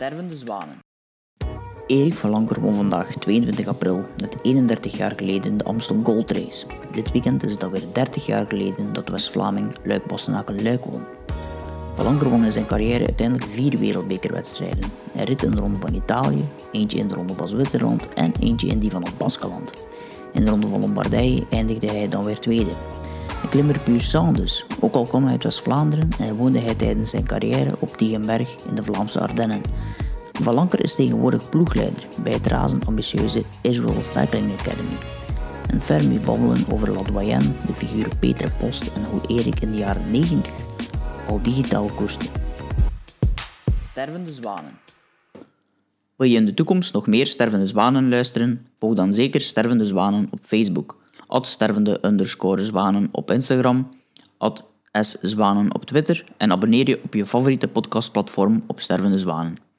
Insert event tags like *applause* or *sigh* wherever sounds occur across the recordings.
Stervende zwanen. Erik van Lanker won vandaag 22 april, net 31 jaar geleden, de Amstel Gold Race. Dit weekend is het alweer 30 jaar geleden dat West-Vlaming Luik Bastenaken Luik won. Van Lanker won in zijn carrière uiteindelijk vier wereldbekerwedstrijden. Hij rit in de Ronde van Italië, eentje in de Ronde van Zwitserland en eentje in die van het Baskeland. In de Ronde van Lombardije eindigde hij dan weer tweede. Een klimmer puur sang dus, ook al kwam hij uit West-Vlaanderen en woonde hij tijdens zijn carrière op Tiegenberg in de Vlaamse Ardennen. Van Lanker is tegenwoordig ploegleider bij het razend ambitieuze Israel Cycling Academy. En Fermi babbelen over La Doyenne, de figuren Peter Post en hoe Erik in de jaren 90 al digitaal koerste. Stervende zwanen. Wil je in de toekomst nog meer Stervende Zwanen luisteren? Volg dan zeker Stervende Zwanen op Facebook, stervende underscore zwanen op Instagram, szwanen op Twitter en abonneer je op je favoriete podcastplatform op Stervende Zwanen.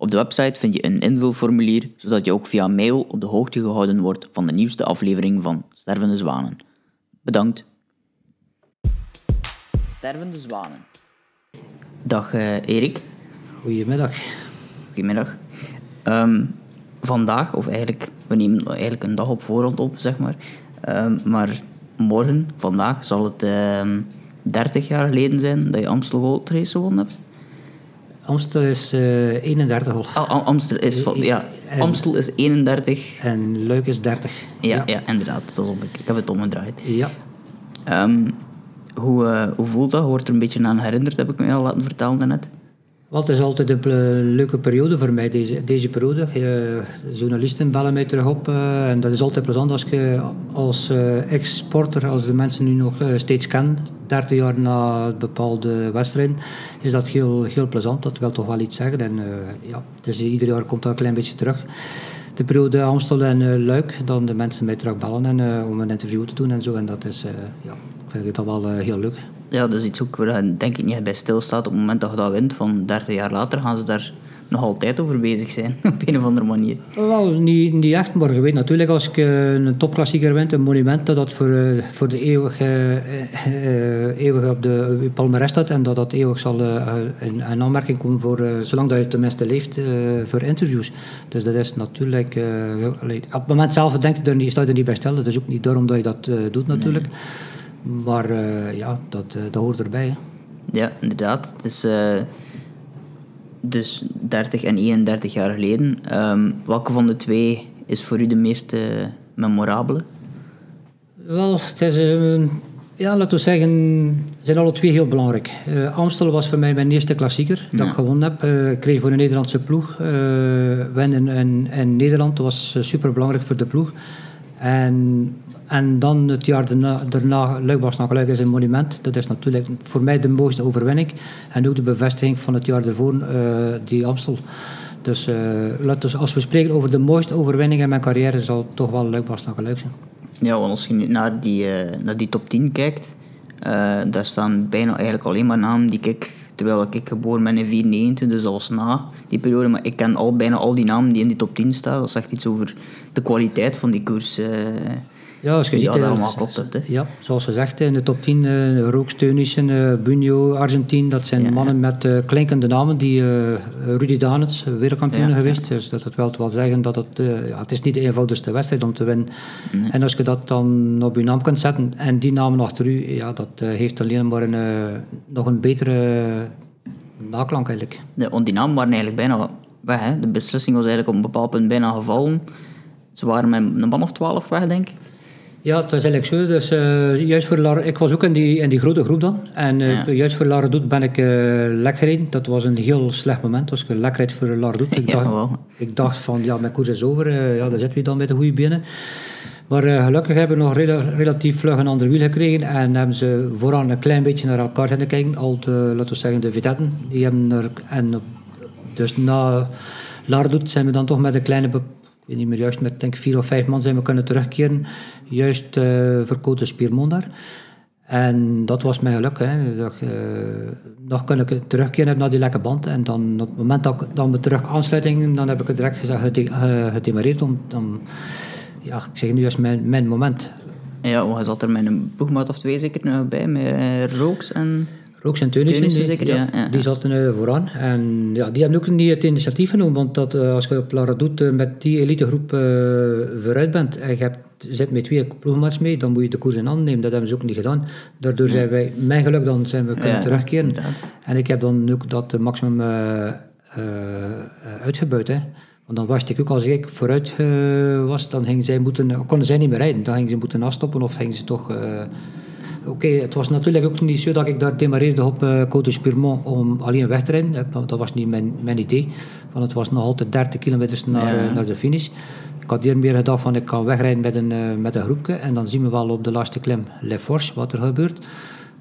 Op de website vind je een invulformulier, zodat je ook via mail op de hoogte gehouden wordt van de nieuwste aflevering van Stervende Zwanen. Bedankt. Stervende zwanen. Dag eh, Erik. Goedemiddag. Goedemiddag. Ehm, vandaag, of eigenlijk, we nemen eigenlijk een dag op voorhand op, zeg maar. Ehm, maar morgen, vandaag, zal het ehm 30 jaar geleden zijn dat je Amstel Gold Race gewonnen hebt. Amstel is eh 31 al. Ah, Am- Amstel is, van, ja, En- Amstel is 31. En Luik is 30. Ja, ja. inderdaad. Dat op, ik heb het omgedraaid. Ja. Ehm, hoe, eh, hoe voelt dat? Wordt er een beetje aan herinnerd, heb ik me al laten vertellen daarnet. Het is altijd een leuke periode voor mij, deze, deze periode. Eh, journalisten bellen mij terug op. eh, en dat is altijd plezant als je als eh, ex-sporter, als de mensen nu nog steeds kennen, 30 jaar na bepaalde wedstrijden, is dat heel, heel plezant. Dat wil toch wel iets zeggen. En ja, dus ieder jaar komt dat een klein beetje terug. De periode Amstel en Luik, dan de mensen mij terug bellen en, om een interview te doen en zo. En dat is, ja, vind ik dat wel heel leuk. Ja, dat is iets ook waar je denk ik niet bij stilstaat. Op het moment dat je dat wint, van 30 jaar later, gaan ze daar nog altijd over bezig zijn. *laughs* op een of andere manier. Wel, niet, niet echt, maar je weet natuurlijk als ik eh, een topklassieker wint, een monument, dat dat voor, eh, voor de eeuwig, eh, eeuwig op de palmarès staat en dat dat eeuwig zal in, in aanmerking komen voor, zolang dat je tenminste leeft, voor interviews. Dus dat is natuurlijk, op het moment zelf denk je er niet, sta je er niet bij stil, dat is ook niet daarom dat je dat doet natuurlijk. Maar eh, ja, dat, eh, dat hoort erbij. Hè. Ja, inderdaad. Het is eh, dus 30 en 31 jaar geleden. Ehm, welke van de twee is voor u de meest memorabele? Wel, het is, eh, ja, laten we zeggen, ze zijn alle twee heel belangrijk. Amstel was voor mij mijn eerste klassieker dat ik gewonnen heb. Eh, ik kreeg voor een Nederlandse ploeg. eh winnen in, in Nederland dat was uh, super belangrijk voor de ploeg. En, en dan het jaar daarna, daarna Luik was nog Luik is een monument. Dat is natuurlijk voor mij de mooiste overwinning. En ook de bevestiging van het jaar daarvoor, eh, die Amstel. Dus eh, als we spreken over de mooiste overwinning in mijn carrière, zal het toch wel Luik was nog Luik zijn. Ja, want als je naar die, eh, naar die top 10 kijkt, daar staan bijna eigenlijk alleen maar namen die ik, terwijl ik geboren ben in 94, dus was na die periode, maar ik ken al, bijna al die namen die in die top 10 staan. Dat zegt iets over de kwaliteit van die koers. Ja, als je Die ziet... dat eh, allemaal klopt hebt, hè. Ja, zoals gezegd, in de top 10, eh Rooks, Teunissen, eh Bunio, Argentien, dat zijn mannen met eh, klinkende namen. Die, eh, Rudy Danets, wereldkampioen Ja, geweest. Dus dat, dat wil wel zeggen dat het, ja, het is niet de eenvoudigste wedstrijd om te winnen. En als je dat dan op je naam kunt zetten en die namen achter u, ja, dat heeft alleen maar een, nog een betere naklank eigenlijk. Ja, want die namen waren eigenlijk bijna weg. Hè. De beslissing was eigenlijk op een bepaald punt bijna gevallen. Ze waren met een man of twaalf weg, denk ik. Ja, het was eigenlijk zo. Dus, eh, juist voor Lara, ik was ook in die, in die grote groep dan. En eh, Ja. juist voor Lara Doet ben ik eh lek gereden. Dat was een heel slecht moment. Als je lek rijdt voor Lara Doet. Ik, *laughs* dacht, ik dacht van, ja, mijn koers is over. eh, ja, dan zitten we dan met de goede benen. Maar eh, gelukkig hebben we nog rela- relatief vlug een ander wiel gekregen. En hebben ze vooral een klein beetje naar elkaar zitten kijken. Al de, laten we zeggen, de vedetten. Die hebben er, en, dus na Lara Doet zijn we dan toch met een kleine... ik weet niet meer juist, met denk ik vier of vijf man zijn we kunnen terugkeren. Juist voor Côte Spiermont daar. En dat was mijn geluk. Hè. Dat, eh, nog kon ik terugkeren naar die lekke band. En dan op het moment dat ik dan we terug aansluiting, dan heb ik het direct gezegd, gede- eh, gedemareerd. Om, dan, ja, ik zeg nu juist mijn, mijn moment. Ja, hij zat er met een ploegmaat of twee zeker nog bij, met Rooks en... Rooks en Teunissen, Teunissen die- zeker, ja, ja, die ja. zaten eh, vooraan. En ja, die hebben ook niet het initiatief genomen, want dat, eh, als je op La Redoute eh, met die elitegroep vooruit bent en je hebt, zit met twee ploegmaats mee, dan moet je de koers in handen nemen. Dat hebben ze ook niet gedaan. Daardoor zijn wij, mijn geluk, dan zijn we kunnen Ja, terugkeren. inderdaad. En ik heb dan ook dat maximum eh, uitgebuit. Hè. Want dan was ik ook als ik vooruit eh, was, dan gingen zij moeten, konden zij niet meer rijden. Dan gingen ze moeten afstoppen of gingen ze toch... Oké, het was natuurlijk ook niet zo dat ik daar demareerde op uh, Côte de Spurmont om alleen weg te rijden. Dat was niet mijn, mijn idee. Want het was nog altijd 30 kilometer naar, Ja. naar de finish. Ik had hier meer gedacht van ik kan wegrijden met een, eh, met een groepje. En dan zien we wel op de laatste klim Le Force wat er gebeurt.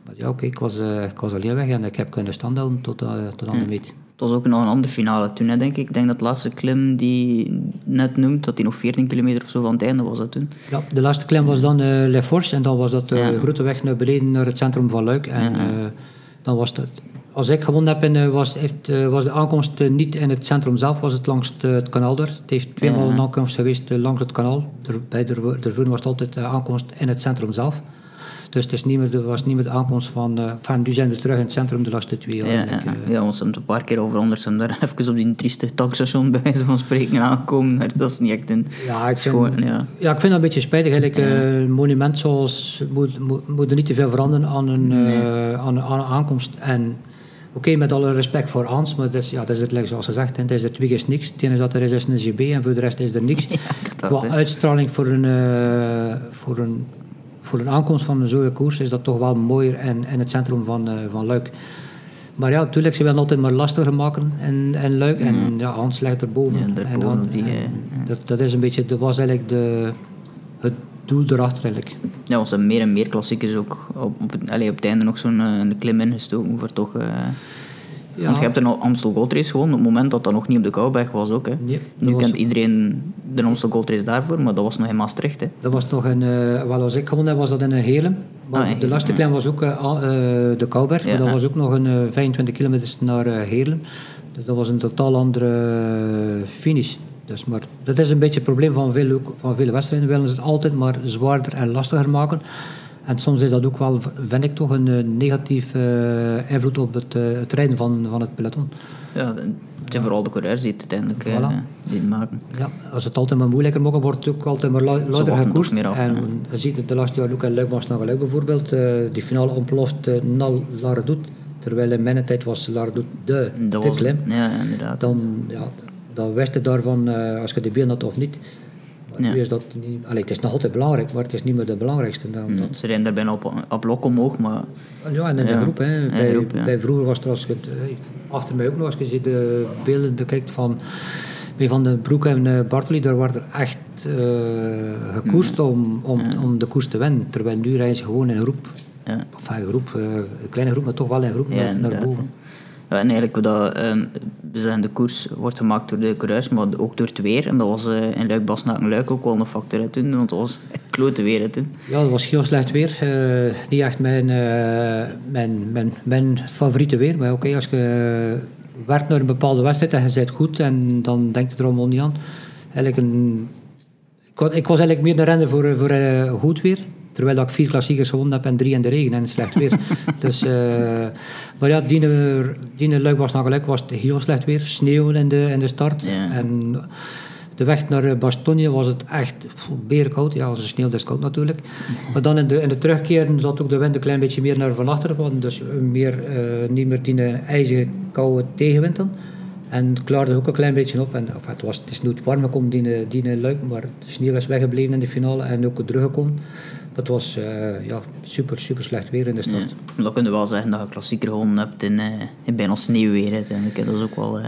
Maar ja, oké, ik, was, eh, ik was alleen weg en ik heb kunnen standhouden tot, eh, tot aan de meet. Het was ook nog een andere finale toen, hè, denk ik. Ik denk dat de laatste klim die je net noemt, dat die nog 14 kilometer of zo van het einde was dat toen. Ja, de laatste klim was dan eh Le Force en dan was dat de Ja. grote weg naar beneden naar het centrum van Luik. En dan was het, als ik gewonnen heb, eh, was, heeft, eh, was de aankomst eh, niet in het centrum zelf, was het langs het, kanaal daar. Het heeft tweemaal Ja. een aankomst geweest langs het kanaal. Bij de, daarvoor was het altijd de aankomst in het centrum zelf. Dus het is niet meer, was niet meer de aankomst van, van nu zijn we terug in het centrum de laatste twee jaar. Ja, ja, eh. ja, een paar keer over anders en daar *laughs* even op die trieste tankstation bij wijze van spreken aankomen. Maar Dat is niet echt een Ja, ik vind, schoon, ja. ja, ik vind dat een beetje spijtig. Eigenlijk, eh, een monument zoals moet, moet, moet er niet te veel veranderen aan een, aan, een- aan een aankomst. En oké, met alle respect voor Ans, maar dat is, ja, dat is het zoals gezegd, het is er twee is niks. Het enige dat er is, is een GB en voor de rest is er niks. *laughs* hè. uitstraling voor een, eh, voor, een, voor een aankomst van een zo'n koers is dat toch wel mooier en in het centrum van, eh, van Luik. Maar ja, natuurlijk, ze willen altijd maar lastiger maken en, en Luik. En ja, Hans ligt erboven. Ja, en die, en eh, dat, dat is een beetje, dat was eigenlijk de, doel erachter eigenlijk. Ja, ze hebben meer en meer klassiekers ook op, op, het, op het einde nog zo'n een klim ingestoken voor toch... eh, Ja. Want je hebt een Amstel Gold Race gewonnen op het moment dat dat nog niet op de Kouwberg was ook. Hè. Nee, nu was- kent iedereen de Amstel Gold Race daarvoor, maar dat was nog in Maastricht. Hè. Dat was nog een, eh wel als ik gewonnen heb, was dat in een Heerlen. Ah, de laatste klim was ook de Kouberg, maar dat was ook nog een eh, 25 kilometer naar Heerlen. Dus dat was een totaal andere finish. Dus, maar dat is een beetje het probleem van veel, van vele wedstrijden. willen ze het altijd maar zwaarder en lastiger maken. En soms is dat ook wel, vind ik toch, een eh, negatief eh, invloed op het, eh, het rijden van, van het peloton. Ja, het zijn vooral de coureurs die het uiteindelijk Voilà. die het maken. Ja, als het altijd maar moeilijker mogen, wordt het ook altijd maar lu- luider gekoerst. toch meer af, en ja. je ziet het de laatste jaar ook in Luik naar Geluik bijvoorbeeld. die finale ontploft uh, na La Redoute. Terwijl in mijn tijd was La Redoute de, de klim. ja, inderdaad. Dan, ja, dan wist je daarvan eh, als je de been had of niet. Maar Ja. nu is dat niet... Allee, het is nog altijd belangrijk, maar het is niet meer het belangrijkste. Dan, Mm, Ze rijden daar bijna op, op lok omhoog, maar Ja, en in de Ja, groep. Hè. de Bij, groep, ja. bij vroeger was er, als je eh, achter mij ook nog, als je de beelden bekijkt van bij Van den Broek en eh, Bartoli, daar werd er echt eh gekoerst om, om, om de koers te winnen. Terwijl nu rijden ze gewoon in een groep. Of een groep, een kleine groep, maar toch wel in een groep naar, boven. En eigenlijk, ehm, we zeggen de koers wordt gemaakt door de coureurs, maar ook door het weer. En dat was eh, in luik basnaken luik ook wel een factor toen, want het was klote weer toen. Ja, dat was heel slecht weer. Eh, niet echt mijn, eh, mijn, mijn, mijn favoriete weer. Maar oké, als je werkt naar een bepaalde wedstrijd en je zit goed, en dan denkt het er allemaal niet aan. Eigenlijk een, ik, was, ik was eigenlijk meer een renner voor, voor goed weer. Terwijl dat ik vier klassiekers gewonnen heb en drie in de regen en slecht weer. *laughs* dus, eh, maar ja, die, die luik was naar gelijk was het heel slecht weer. Sneeuw in de, in de start. Ja. En de weg naar eh, Bastogne was het echt pff, berenkoud. Ja, als het sneeuw is koud natuurlijk. Maar dan in de, in de terugkeer zat ook de wind een klein beetje meer naar van achteren. Dus meer, eh, niet meer die eh, ijzige koude tegenwind dan. En het klaarde ook een klein beetje op. En, enfin, het, was, het is nooit warm gekomen, die, eh, die eh, luik, maar de sneeuw is weggebleven in de finale en ook teruggekomen. Het was eh, ja, super, super slecht weer in de stad. Ja. Dan kun je wel zeggen dat je klassieker gewonnen hebt in, eh, in bijna sneeuwweer uiteindelijk. Dat is ook wel... eh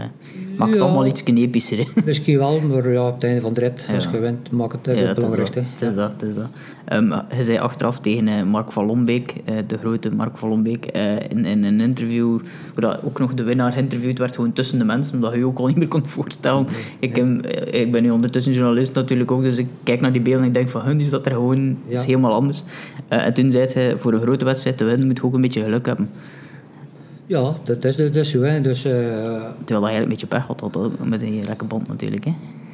maakt het Ja. allemaal iets epischer. hè. *laughs* Misschien wel, maar ja, op het einde van de rit, als je wint, maakt het, dat is Ja, het belangrijkste. dat. Het is dat, het is dat. Ehm, je zei achteraf tegen Mark van Lombeek, de grote Mark van Lombeek, in, in een interview, waar dat ook nog de winnaar geïnterviewd werd, gewoon tussen de mensen, omdat je je ook al niet meer kon voorstellen. Ik, ik ben nu ondertussen journalist natuurlijk ook, dus ik kijk naar die beelden en ik denk van, hun, is dat er gewoon is helemaal anders. Eh, en toen zei hij, voor een grote wedstrijd te winnen, moet je ook een beetje geluk hebben. Ja, dat is, dat is zo. Hè. Dus, eh, Terwijl hij eigenlijk een beetje pech had, had ook met een lekke band natuurlijk. Hè.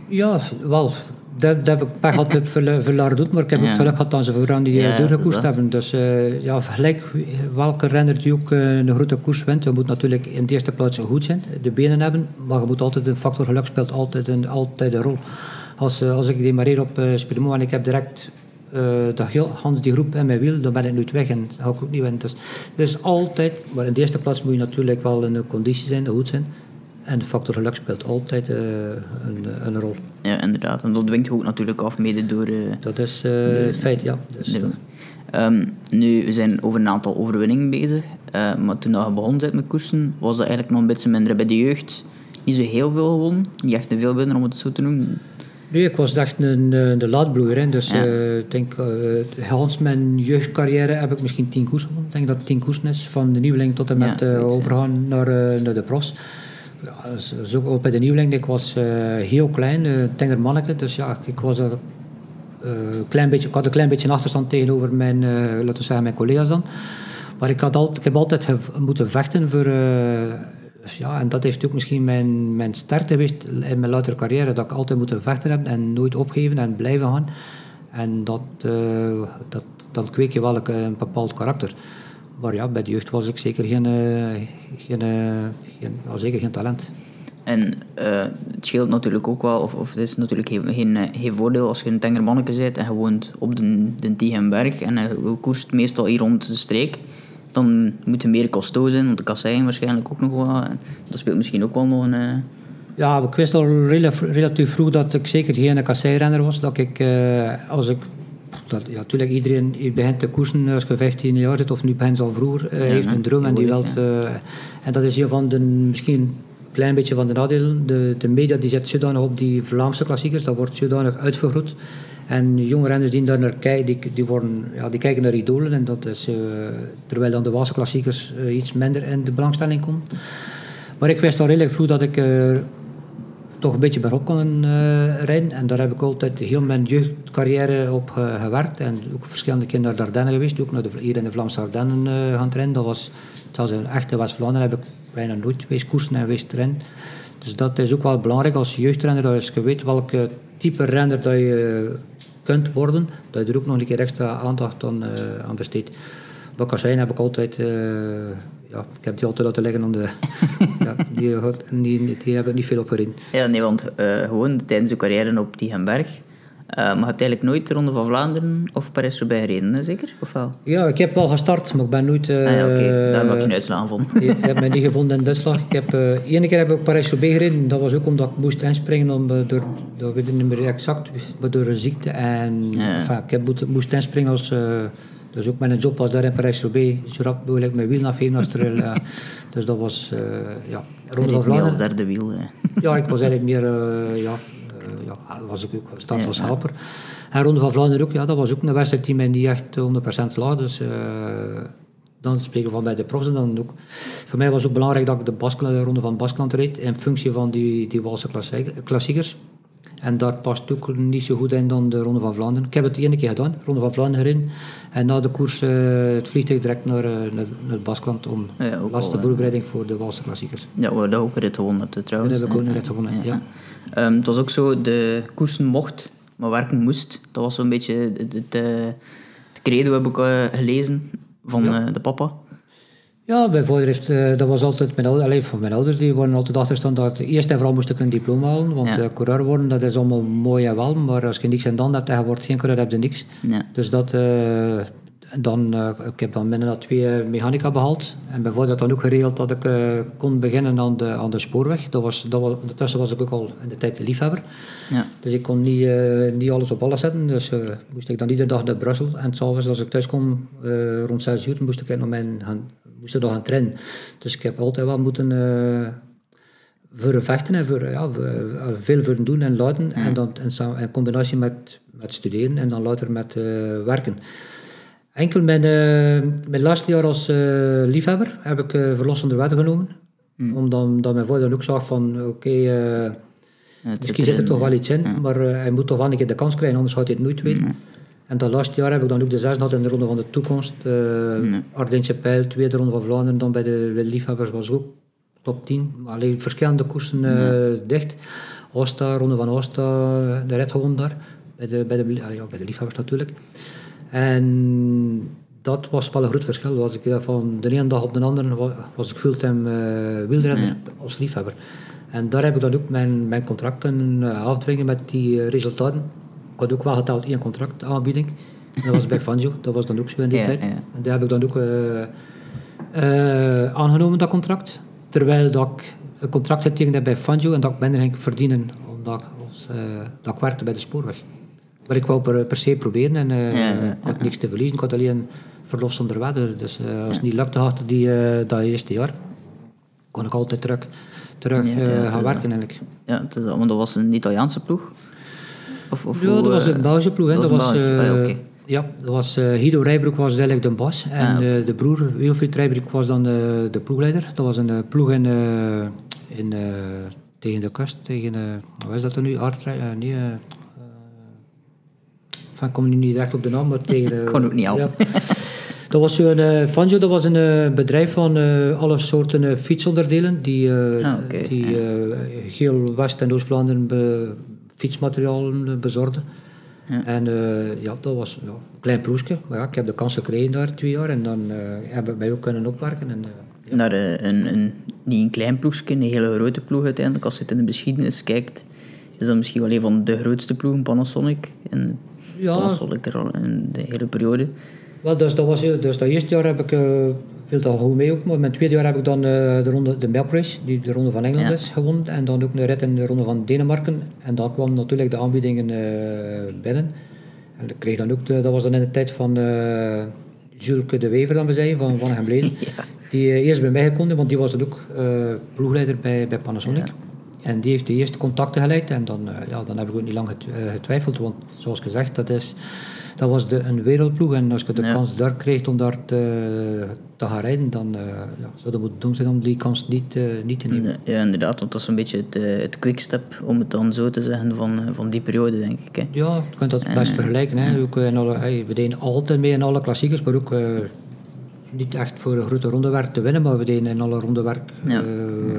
ja, wel. dat, dat heb ik pech gehad voor, voor Lardoet, maar ik heb Ja. ook geluk gehad dat ze vooraan die Ja, doorgekoerst hebben. Dus eh, ja, gelijk welke renner die ook eh, een grote koers wint, je moet natuurlijk in de eerste plaats goed zijn, de benen hebben, maar je moet altijd een factor geluk speelt altijd een, altijd een rol. Als, eh, als ik demareer op uh, en ik heb direct eh dat heel Hans die groep in mijn wiel, dan ben ik nu weg en ga ik ook niet winnen. Dus het is altijd, maar in de eerste plaats moet je natuurlijk wel in de conditie zijn, goed zijn. En de factor geluk speelt altijd eh, een, een rol. Ja, inderdaad. En dat dwingt je ook natuurlijk af, mede door... eh, Dat is eh, het feit, ja. Dus, Ehm, nu, we zijn over een aantal overwinningen bezig. eh, maar toen je begon bent met koersen, was dat eigenlijk nog een beetje minder. Bij de jeugd niet zo heel veel gewonnen. Niet echt een veel winnaar, om het zo te noemen. Nu, ik was echt een, eh, de laadbloeier. Hè. Dus Ja. eh, ik denk, eh Hans, mijn jeugdcarrière heb ik misschien tien koersen. Ik denk dat het tien koersen is, van de nieuweling tot en met ja. overgaan naar, naar de profs. Ja, zo, ook bij de nieuweling, ik was heel klein, uh, tenger manneke. Dus ja, ik was eh, klein beetje, ik had een klein beetje een achterstand tegenover mijn, laten we zeggen, mijn collega's dan. Maar ik, had altijd, ik heb altijd moeten vechten voor... eh, ja, en dat heeft ook misschien mijn, mijn sterkte geweest in mijn latere carrière. Dat ik altijd moeten vechten heb en nooit opgeven en blijven gaan. En dat, eh, dat, dat kweek je wel een, bepaald karakter. Maar ja, bij de jeugd was ik zeker geen, eh, geen, eh, geen, zeker geen talent. En het scheelt natuurlijk ook wel, of, of het is natuurlijk geen, geen, geen voordeel als je een tenger manneke bent en je woont op de, de Tiegenberg en je koerst meestal hier rond de streek. Dan moet je meer costo zijn, want de kasseien waarschijnlijk ook nog wel. En dat speelt misschien ook wel nog een... eh, Ja, ik wist al rela- relatief vroeg dat ik zeker geen kasseirenner was. Dat ik, eh, als ik... Dat, ja, natuurlijk, iedereen je begint te koersen als je 15 jaar zit, of nu begint al vroeger, eh, heeft een droom en die eh, en dat is hier van de, misschien een klein beetje van de nadelen. De, de media die zet zodanig op die Vlaamse klassiekers, dat wordt zodanig uitvergroot. En jonge renners die daar naar kijken, die, worden, ja, die kijken naar idolen. En dat is, eh, terwijl dan de Waalse klassiekers eh, iets minder in de belangstelling komen. Maar ik wist al redelijk vroeg dat ik eh, toch een beetje bergop kon rijden. En daar heb ik altijd heel mijn jeugdcarrière op gewerkt. En ook verschillende keer naar de geweest. Ook naar de, hier in de Vlaamse Ardennen gaan trainen. Dat was, zelfs in echte West-Vlaanderen heb ik bijna nooit geweest koersen en geweest trainen. Dus dat is ook wel belangrijk als jeugdrenner. Als je weet welke type renner dat je kunt worden, dat je er ook nog een keer extra aandacht aan, eh, aan besteedt. Heb ik altijd... eh, ja, ik heb die altijd laten liggen aan de... *laughs* ja, die, die, die hebben niet veel opgereden. Ja, nee, want eh, gewoon tijdens je carrière op Tiegenberg. Eh maar je hebt eigenlijk nooit de Ronde van Vlaanderen of Parijs-Roubaix gereden, hè, zeker? Of wel? Ja, ik heb wel gestart, maar ik ben nooit... eh ah ja, oké. Daarom heb je een uitslag van. *laughs* Ik heb mij niet gevonden in Duitsland. Ik heb, eh ene keer heb ik Parijs-Roubaix gereden. Dat was ook omdat ik moest inspringen om, eh, door, dat weet ik niet meer exact, maar door een ziekte. En Ja. enfin, ik heb moest inspringen als... eh, dus ook mijn job was daar in Parijs-Roubaix. Zo rap wil ik mijn wiel als er... eh, *laughs* dus dat was... eh ja, Ronde van mee als Vlaanderen. derde wiel. hè. Ja, ik was eigenlijk meer... eh, ja, eh, ja, was ik ook stand als helper. En Ronde van Vlaanderen ook. Ja, dat was ook een wedstrijd die mij niet echt 100% lag. Dus... eh, dan spreken we van bij de profs en dan ook. Voor mij was het ook belangrijk dat ik de, Baskeland, de ronde van Baskeland reed in functie van die, die Walse klassiek- klassiekers. En daar past ook niet zo goed in dan de Ronde van Vlaanderen. Ik heb het één keer gedaan, Ronde van Vlaanderen gereden. En na de koers eh, het vliegtuig direct naar, eh, naar, naar Baskeland om Ja, laatste voorbereiding voor de Walse klassiekers. Ja, waar dat ook een rit gewonnen trouwens. Heb ik ook een rit gewonnen, ja. Ehm, het was ook zo, de koersen mocht, maar werken moest. Dat was zo'n beetje het, het, het credo, heb ik eh, gelezen, van Ja. eh, de papa. Ja, vader heeft, eh, dat was altijd mijn ouders, alleen voor mijn ouders, die waren altijd achterstaan dat eerst en vooral moest ik een diploma halen, want Ja. coureur worden, dat is allemaal mooi en wel, maar als je niks en dan hebt en je wordt geen coureur, heb je niks. Ja. Dus dat, dan, eh, ik heb dan binnen dat twee mechanica behaald. En had dan ook geregeld dat ik eh, kon beginnen aan de, aan de spoorweg. Dat was, dat was, ondertussen was ik ook al in de tijd liefhebber. Ja. Dus ik kon niet, eh, niet alles op alles zetten. Dus moest ik dan iedere dag naar Brussel. En s'avonds als ik thuis kom, rond 6 uur, moest ik nog mijn, gaan, moest ik nog gaan trainen. Dus ik heb altijd wel moeten... voor vechten en voor, ja, voor, veel voor doen en laten. En dan in, in combinatie met, met studeren en dan later met werken. Enkel mijn, eh, mijn laatste jaar als eh, liefhebber heb ik uh, verlossende wetten genomen. Omdat, omdat mijn vader ook zag van, oké, eh, misschien zit er toch wel iets in, maar eh, hij moet toch wel een keer de kans krijgen, anders gaat hij het nooit weten. En dat laatste jaar heb ik dan ook de zes gehad in de Ronde van de Toekomst. Uh, Ardennse Pijl, tweede Ronde van Vlaanderen, dan bij de, bij de liefhebbers was ook top 10. Alleen verschillende koersen uh, dicht. Osta, Ronde van Osta, de red daar. Bij de, bij, de, allee, ja, bij de liefhebbers natuurlijk. En dat was wel een groot verschil. Was ik van de ene dag op de andere was ik fulltime uh, wielrenner als liefhebber. En daar heb ik dan ook mijn, mijn contract kunnen uh, afdwingen met die resultaten. Ik had ook wel geteld één contract aanbieding. Dat was bij *laughs* Fangio, dat was dan ook zo in die tijd. En daar heb ik dan ook aangenomen, dat contract. Terwijl dat ik een contract getekend bij Fangio en dat ik minder ging verdienen omdat als, dat ik werkte bij de spoorweg. Maar ik wou per, per se proberen en ik had niks te verliezen. Ik had alleen verlof zonder wedden. Dus als het niet lukte achter die, dat eerste jaar, kon ik altijd terug terug gaan werken eigenlijk. Ja, het is, want dat was een Italiaanse ploeg? Of, of ja, dat was een Belgische ploeg. Hè. Dat, was, uh, Ja, dat was, uh, Guido Rijbroek was eigenlijk de bas en ah, okay. de broer Wilfried Rijbroek was dan de, de ploegleider. Dat was een ploeg in, in, tegen de kust, tegen, wat is dat er nu, Aardrij, nee, van, kom nu niet direct op de naam, maar tegen... *laughs* kon ook niet. Ja. Dat was een, uh, Fanjo, dat was een uh, bedrijf van uh, alle soorten fietsonderdelen die, okay. die heel West- en Oost-Vlaanderen be, fietsmateriaal bezorgden. Ja. En ja, dat was ja, een klein ploegje. Maar ja, ik heb de kans gekregen daar twee jaar en dan hebben wij ook kunnen opwerken. En, ja. Naar een, een, niet een klein ploegje, een hele grote ploeg uiteindelijk. Als je het in de geschiedenis kijkt, is dat misschien wel een van de grootste ploegen, Panasonic. En ja. Er al in de hele periode. Wel, dus dat, was, dus dat eerste jaar heb ik uh, veel te goed mee ook. Maar mijn tweede jaar heb ik dan uh, de, ronde, de Milk Race, die de ronde van Engeland is, gewonnen. En dan ook een rit in de ronde van Denemarken. En dan kwam natuurlijk de aanbiedingen uh, binnen. En ik kreeg dan ook, de, dat was dan in de tijd van uh, Jules de Wever, dan we zijn, van Van *laughs* ja. Die eerst bij mij gekomen, want die was dan ook ploegleider bij, bij Panasonic. Ja. En die heeft de eerste contacten geleid. En dan, ja, dan heb ik ook niet lang getwijfeld, want zoals gezegd, dat is dat was de, een wereldploeg. En als je de kans daar kreeg om daar te, te gaan rijden, dan uh, ja, zou dat moeten doen zijn om die kans niet, niet te nemen. Ja, inderdaad, want dat is een beetje het, het quickstep, om het dan zo te zeggen, van, van die periode, denk ik. Hè. Ja, je kunt dat best vergelijken. Hè. Ook in alle, hey, we deden altijd mee in alle klassiekers, maar ook niet echt voor een grote rondewerk te winnen, maar we deden in alle rondewerk ja.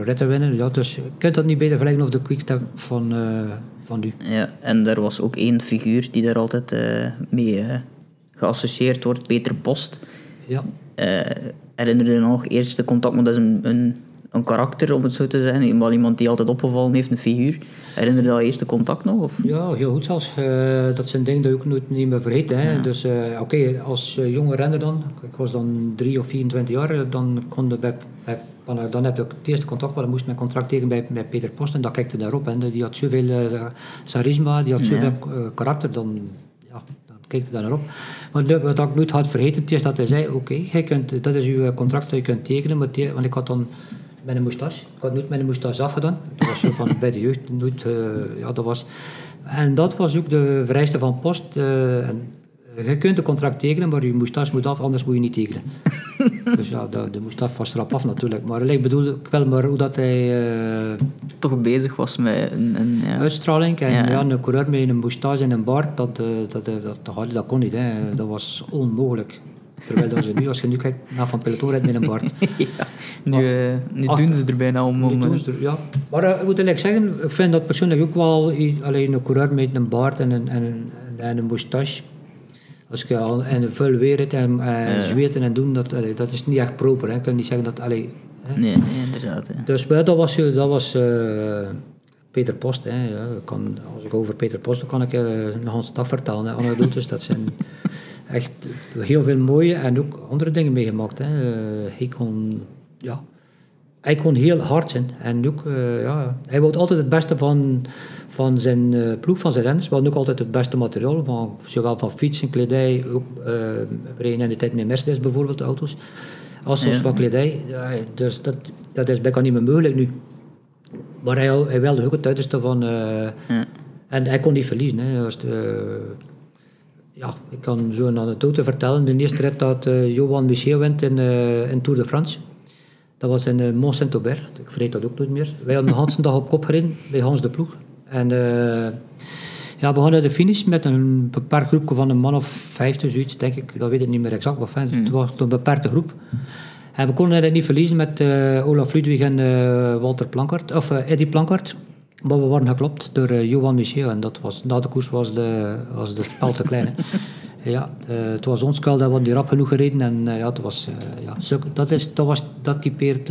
ritten winnen. Ja, dus je kunt dat niet beter vergelijken of de quickstep van van u. Ja, en er was ook één figuur die daar altijd uh, mee uh, geassocieerd wordt, Peter Post. Ja. Uh, herinner je nog eerste contact, maar dat is een, een, een karakter om het zo te zeggen, wel iemand die altijd opgevallen heeft, een figuur. Herinner je dat eerste contact nog? Of? Ja, heel goed zelfs. dat is een ding dat ik ook nooit niet meer vergeet. Hè. Ja. Dus oké, okay, als jonge renner dan, ik was dan 3 of 24 jaar, dan kon de bij, bij dan heb ik het eerste contact, dan moest mijn contract tegen bij, bij Peter Post en dat kijkte daarop. En die had zoveel uh, charisma, die had zoveel uh, karakter, dan, ja, dan kijkte daar naar op. Maar wat ik nooit had vergeten, is dat hij zei, oké, okay, dat is uw contract dat je kunt tekenen, maar want ik had dan met een moustache, ik had nooit met een moustache afgedaan, dat was zo van *laughs* bij de jeugd, nooit, uh, ja, dat was... En dat was ook de vereiste van Post, en, je kunt een contract tekenen, maar je moustache moet af, anders moet je niet tekenen. *laughs* dus ja, de, de moest was erop af natuurlijk. Maar ik bedoel ik wel maar hoe dat hij... Uh, Toch bezig was met een... een ja. Uitstraling. En ja. een coureur met een moustache en een baard, dat, dat, dat, dat, dat, kon niet. Hè. Dat was onmogelijk. Terwijl dat ze nu, als je nu kijkt naar Van Peloton rijdt met een baard. *laughs* ja, nu, uh, nu doen ze er bijna om. om doen ze er, ja. Maar uh, ik moet eerlijk zeggen, ik vind dat persoonlijk ook wel alleen een coureur met een baard en een, en een, en een moustache als je al de vuil weer en uh, zweten en doen, dat, allee, dat is niet echt proper. Hè. Je kunt niet zeggen dat... Allee, hè. Nee, inderdaad. Hè. Dus dat was, dat was uh, Peter Post. Hè. Ja, kan, als ik over Peter Post, dan kan ik uh, nog een stap vertellen. Hè. Anekdotes, dat zijn echt heel veel mooie en ook andere dingen meegemaakt. Hè. hij kon... Ja, hij kon heel hard zijn. En ook, ja, hij wou altijd het beste van van zijn uh, ploeg, van zijn renners. We ook altijd het beste materiaal, van, zowel van fietsen, kledij, ook we in de tijd met Mercedes bijvoorbeeld, auto's, als ja. van kledij. Dus dat, dat is bijna niet meer mogelijk nu. Maar hij, hij wilde ook het uiterste van... Ja. En hij kon niet verliezen. Hè. Ja, ik kan zo een anekdote vertellen. De eerste rit dat Johan Michel wint in, in Tour de France. Dat was in Mont Saint-Aubert. Ik vergeet dat ook nooit meer. Wij hadden *laughs* de hele dag op kop gereden bij Hans de Ploeg. En uh, ja, we hadden de finish met een beperkt groepje van een man of vijftig, zoiets, denk ik. Dat weet ik niet meer exact, maar fijn, het was een beperkte groep. En we konden eigenlijk niet verliezen met eh, Olaf Ludwig en eh, Walter Plankart, of eh, Eddie Plankart. Maar we waren geklopt door eh, Johan Michel en dat was, na de koers was de, was de spel te klein. *laughs* ja, eh, het was ons kuil, dat we die rap genoeg gereden en eh, ja, het was, ja, zulke- dat, is, dat, was, dat typeert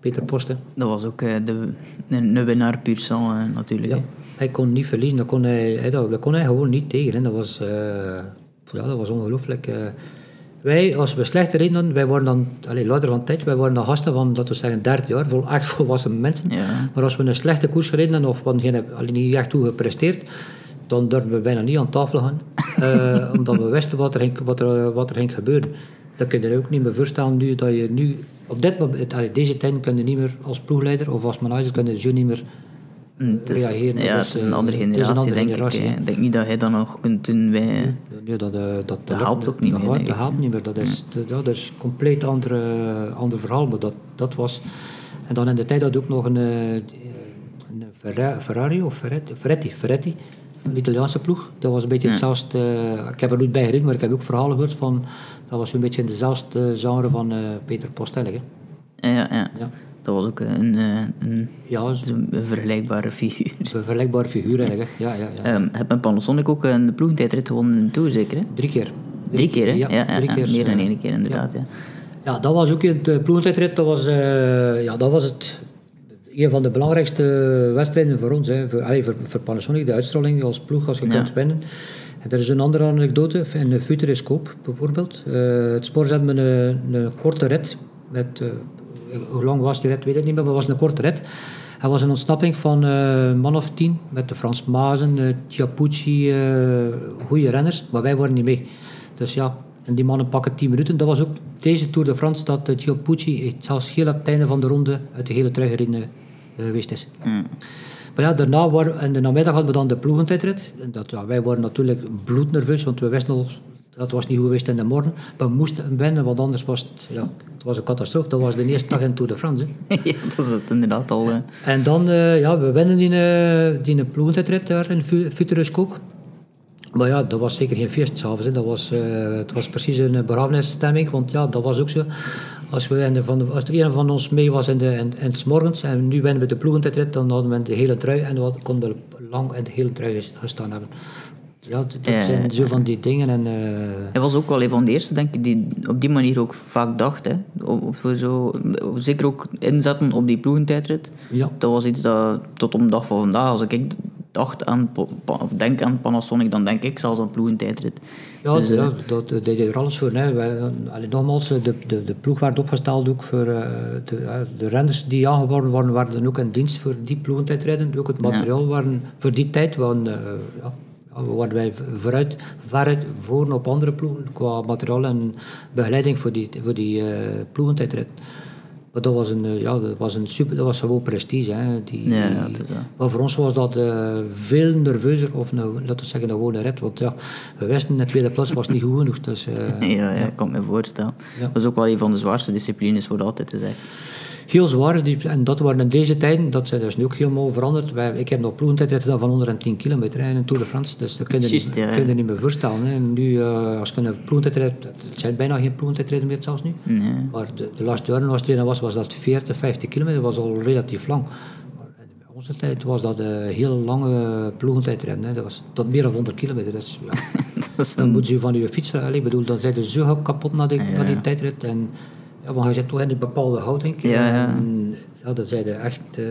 Peter Post. hè. Dat was ook de, een, een winnaar puur sang natuurlijk. Ja, hij kon niet verliezen, dat kon hij, hij- dat, dat kon hij gewoon niet tegen. Hè. Dat, was, ja, dat was ongelooflijk. Wij, als we slecht reden, dan, wij waren dan, allee, later van tijd, wij waren dan gasten van, dat we zeggen, 30 jaar, vol echt volwassen mensen. Ja. Maar als we een slechte koers gereden of we geen, allee, niet echt goed gepresteerd, dan durfden we bijna niet aan tafel gaan. *laughs* eh, omdat we wisten wat er, ging, wat, er, wat er ging gebeuren. Dat kun je je ook niet meer voorstellen nu, dat je nu, op dit moment, allee, deze tijd kun je niet meer als ploegleider of als manager, kun je zo niet meer Mm, het is, reageren. Ja, Dat het is, een eh, andere een generatie, andere denk generatie, ik. Ik denk niet dat hij dat nog kunt doen bij... Nee, dat, eh, dat, dat, Dat helpt ook niet dat, meer, Dat helpt niet meer. Dat is, dat, ja, dat is een compleet andere, ander verhaal. Maar dat, dat was... En dan in de tijd had ook nog een, eh, een Ferra- Ferrari of Ferretti, Ferretti, Ferretti, een Italiaanse ploeg. Dat was een beetje hetzelfde... ik heb er nooit bij gereden, maar ik heb ook verhalen gehoord van... Dat was een beetje in dezelfde genre van Peter Postellig. hè. Ja, ja. Ja. Dat was ook een, eh, een, Ja, een, een vergelijkbare figuur. een vergelijkbare figuur eigenlijk. Hè. Ja, ja, ja. Ehm heb met Panasonic ook een ploegentijdrit gewonnen in de Tour, zeker? Hè? Drie keer. Drie keer, hè? Ja, drie keer. meer dan eh, één keer, inderdaad. Ja. Ja, dat was ook in het ploegentijdrit. Dat was, eh, ja, dat was het, een van de belangrijkste wedstrijden voor ons. Hè. Voor, allee, voor, voor Panasonic, de uitstraling als ploeg, als je kunt winnen. En er is een andere anekdote, in de Futuriscope bijvoorbeeld. Eh, het spoor zat met een, een korte rit. Met, eh, hoe lang was die rit, weet ik niet meer, maar het was een korte rit. Het was een ontsnapping van eh, een man of tien, met de Frans Mazen, uh, Chiappucci, eh goede renners, maar wij waren niet mee. Dus ja, en die mannen pakken 10 minuten. Dat was ook deze Tour de France dat uh, Chiappucci zelfs heel op het einde van de ronde uit de hele trui gereden geweest is. Maar ja, daarna waren, in de namiddag hadden we dan de ploegentijdrit. En Dat, ja, wij waren natuurlijk bloednerveus, want we wisten al dat was niet goed geweest in de morgen. We moesten winnen, want anders was het, ja, het was een catastrofe. Dat was de eerste dag in Tour de France. Hè. *laughs* ja, dat is het inderdaad al. eh. En dan, uh, ja, we winnen die, uh, die ploegentijdrit daar in Futuroscope. Maar ja, dat was zeker geen feest s'avonds. Dat was, uh, het was precies een begrafenisstemming, want ja, dat was ook zo. Als, we de, van de, als er een van ons mee was in, de, in, in het morgens en nu winnen we de ploegentijdrit, dan hadden we de hele trui en dan konden we lang in de hele trui gestaan hebben. Ja, dat, dat zijn zo van die dingen. En, uh, Hij was ook wel een van de eerste, denk ik, die op die manier ook vaak dacht. Hè. We zo, zeker ook inzetten op die ploegentijdrit. Ja. Dat was iets dat tot op de dag van vandaag, als ik dacht aan, of denk aan Panasonic, dan denk ik zelfs aan ploegentijdrit. Ja, dus, ja dat, dat deed er alles voor. Hè. Wij, allee, nogmaals, de, de, de ploeg werd opgesteld ook voor uh, de, de renners die aangeworven waren, waren ook in dienst voor die ploegentijdrijden. Ook het materiaal ja. waren voor die tijd waren, uh, ja, waren wij vooruit, veruit voor op andere ploegen qua materiaal en begeleiding voor die, voor die uh, ploegentijdrit. Maar dat was een, uh, ja, dat was een super, dat was gewoon prestige. Hè. Die, ja. Maar voor ons was dat uh, veel nerveuzer, of nou, laten we zeggen, een gewone rit. Want ja, we wisten, de tweede plaats was niet goed genoeg. Dus, *laughs* uh, ja, ja, ik kan me voorstellen. Dat was ook wel een van de zwaarste disciplines voor altijd te Heel zwaar, en dat waren in deze tijden, dat zijn dus nu ook helemaal veranderd. Wij, ik heb nog ploegentijd gedaan van 110 kilometer in Tour de France, dus dat kun je, Just, niet, ja. kun je niet meer voorstellen. Hè. Nu, uh, als je een ploegentijd het zijn bijna geen ploegentijdrijden meer zelfs nu. Nee. Maar de, de laatste jaren was het was, was dat 40, 50 kilometer, dat was al relatief lang. Maar in onze tijd was dat een heel lange ploegentijdrijden. Hè. Dat was tot meer dan 100 kilometer. Dus, ja. *laughs* dat dan een... moet je van je fiets, ik bedoel, dan zijn ze zo kapot na die, ja. na die tijdrit. En, ja, maar je zit toch in een bepaalde houding. Ja, ja. En, ja, dat zijn echt uh,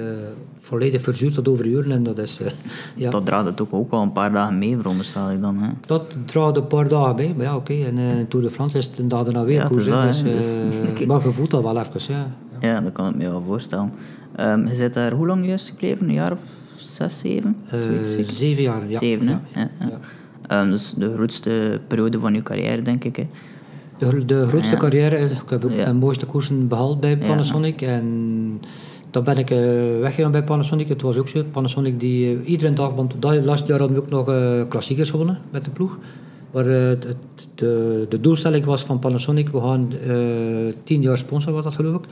volledig verzuurd tot over uren. En dat, is, uh, ja. dat draait het ook, ook wel een paar dagen mee, veronderstel ik dan. Hè? Dat draait een paar dagen mee, maar ja, oké. Okay. En uh, Tour de France is het een dag daarna weer ja, koers. Dus, dus, *laughs* maar je voelt dat wel even, ja. Ja, ja dat kan ik me wel voorstellen. Um, je zit daar hoe lang juist gebleven? Een jaar of zes, zeven? zeven jaar, ja. Zeven, ja. ja, ja. Um, dus de grootste periode van je carrière, denk ik. Hè? De, de grootste ja. carrière, ik heb ook ja. mooiste koersen behaald bij Panasonic. Ja. En dan ben ik uh, weggegaan bij Panasonic. Het was ook zo. Panasonic die uh, iedere dag, want dat laatste jaar hadden we ook nog uh, klassiekers gewonnen met de ploeg. Maar het, de, de, doelstelling was van Panasonic, we gaan tien jaar sponsor, was dat geloof ik.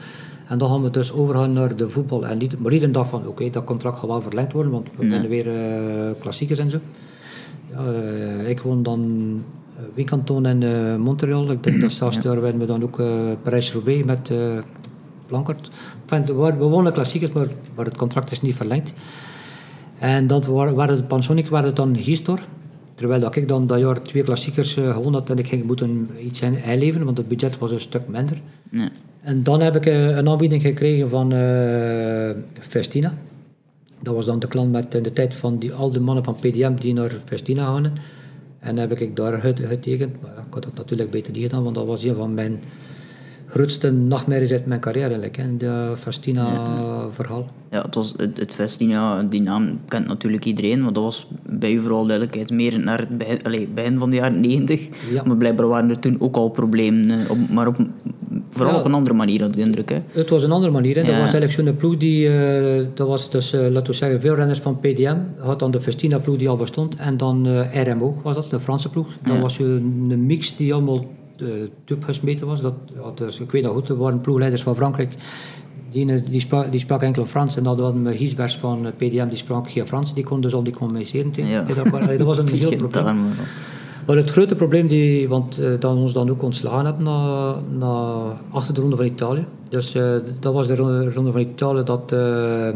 En dan gaan we dus overgaan naar de voetbal. En niet, maar iedere dag van, oké, okay, dat contract gaat wel verlengd worden, want we ja. weer klassiekers en zo. Ik won dan Wincanton en eh, Montreal. Ik denk dat zelfs daar werden we dan ook eh Parijs-Roubaix met eh Plankert. Enfin, we wonnen klassiekers, maar, maar het contract is niet verlengd. En dat waren, de Panasonic waren het dan Gistor. Terwijl dat ik dan dat jaar twee klassiekers eh, gewonnen had en ik ging moeten iets in- inleveren, want het budget was een stuk minder. En dan heb ik eh, een aanbieding gekregen van eh, Festina. Dat was dan de klant met in de tijd van die, al de mannen van PDM die naar Festina gaan. En heb ik daar get- getekend. Maar ja, ik had dat natuurlijk beter niet gedaan, want dat was een van mijn grootste nachtmerries uit mijn carrière eigenlijk. hè, de Festina-verhaal. Ja, het, was het, het Festina, die naam kent natuurlijk iedereen, maar dat was bij u vooral duidelijkheid meer naar het begin, van de jaren 90. Ja. Maar blijkbaar waren er toen ook al problemen, eh, op, maar op, vooral Ja. op een andere manier, had de indruk. Hè. Het was een andere manier. Hè. Dat was eigenlijk zo'n ploeg die, eh, dat was dus, eh, laten we zeggen, veel renners van PDM. Had dan de Festina ploeg die al bestond. En dan eh, RMO was dat, de Franse ploeg. Dat Ja. was een mix die allemaal tube gesmeten was. Dat, dus, ik weet dat goed, er waren ploegleiders van Frankrijk. Die, die, sprak, die sprak enkel Frans. En dan hadden we Giesbers van PDM, die sprak geen Frans. Die kon dus al die communiceren Ja. Dat was een *laughs* heel probleem. Maar. Het grote probleem, die, want eh, dat ons dan ook ontslagen hebben na, na achter de ronde van Italië. Dus eh, dat was de ronde, van Italië dat eh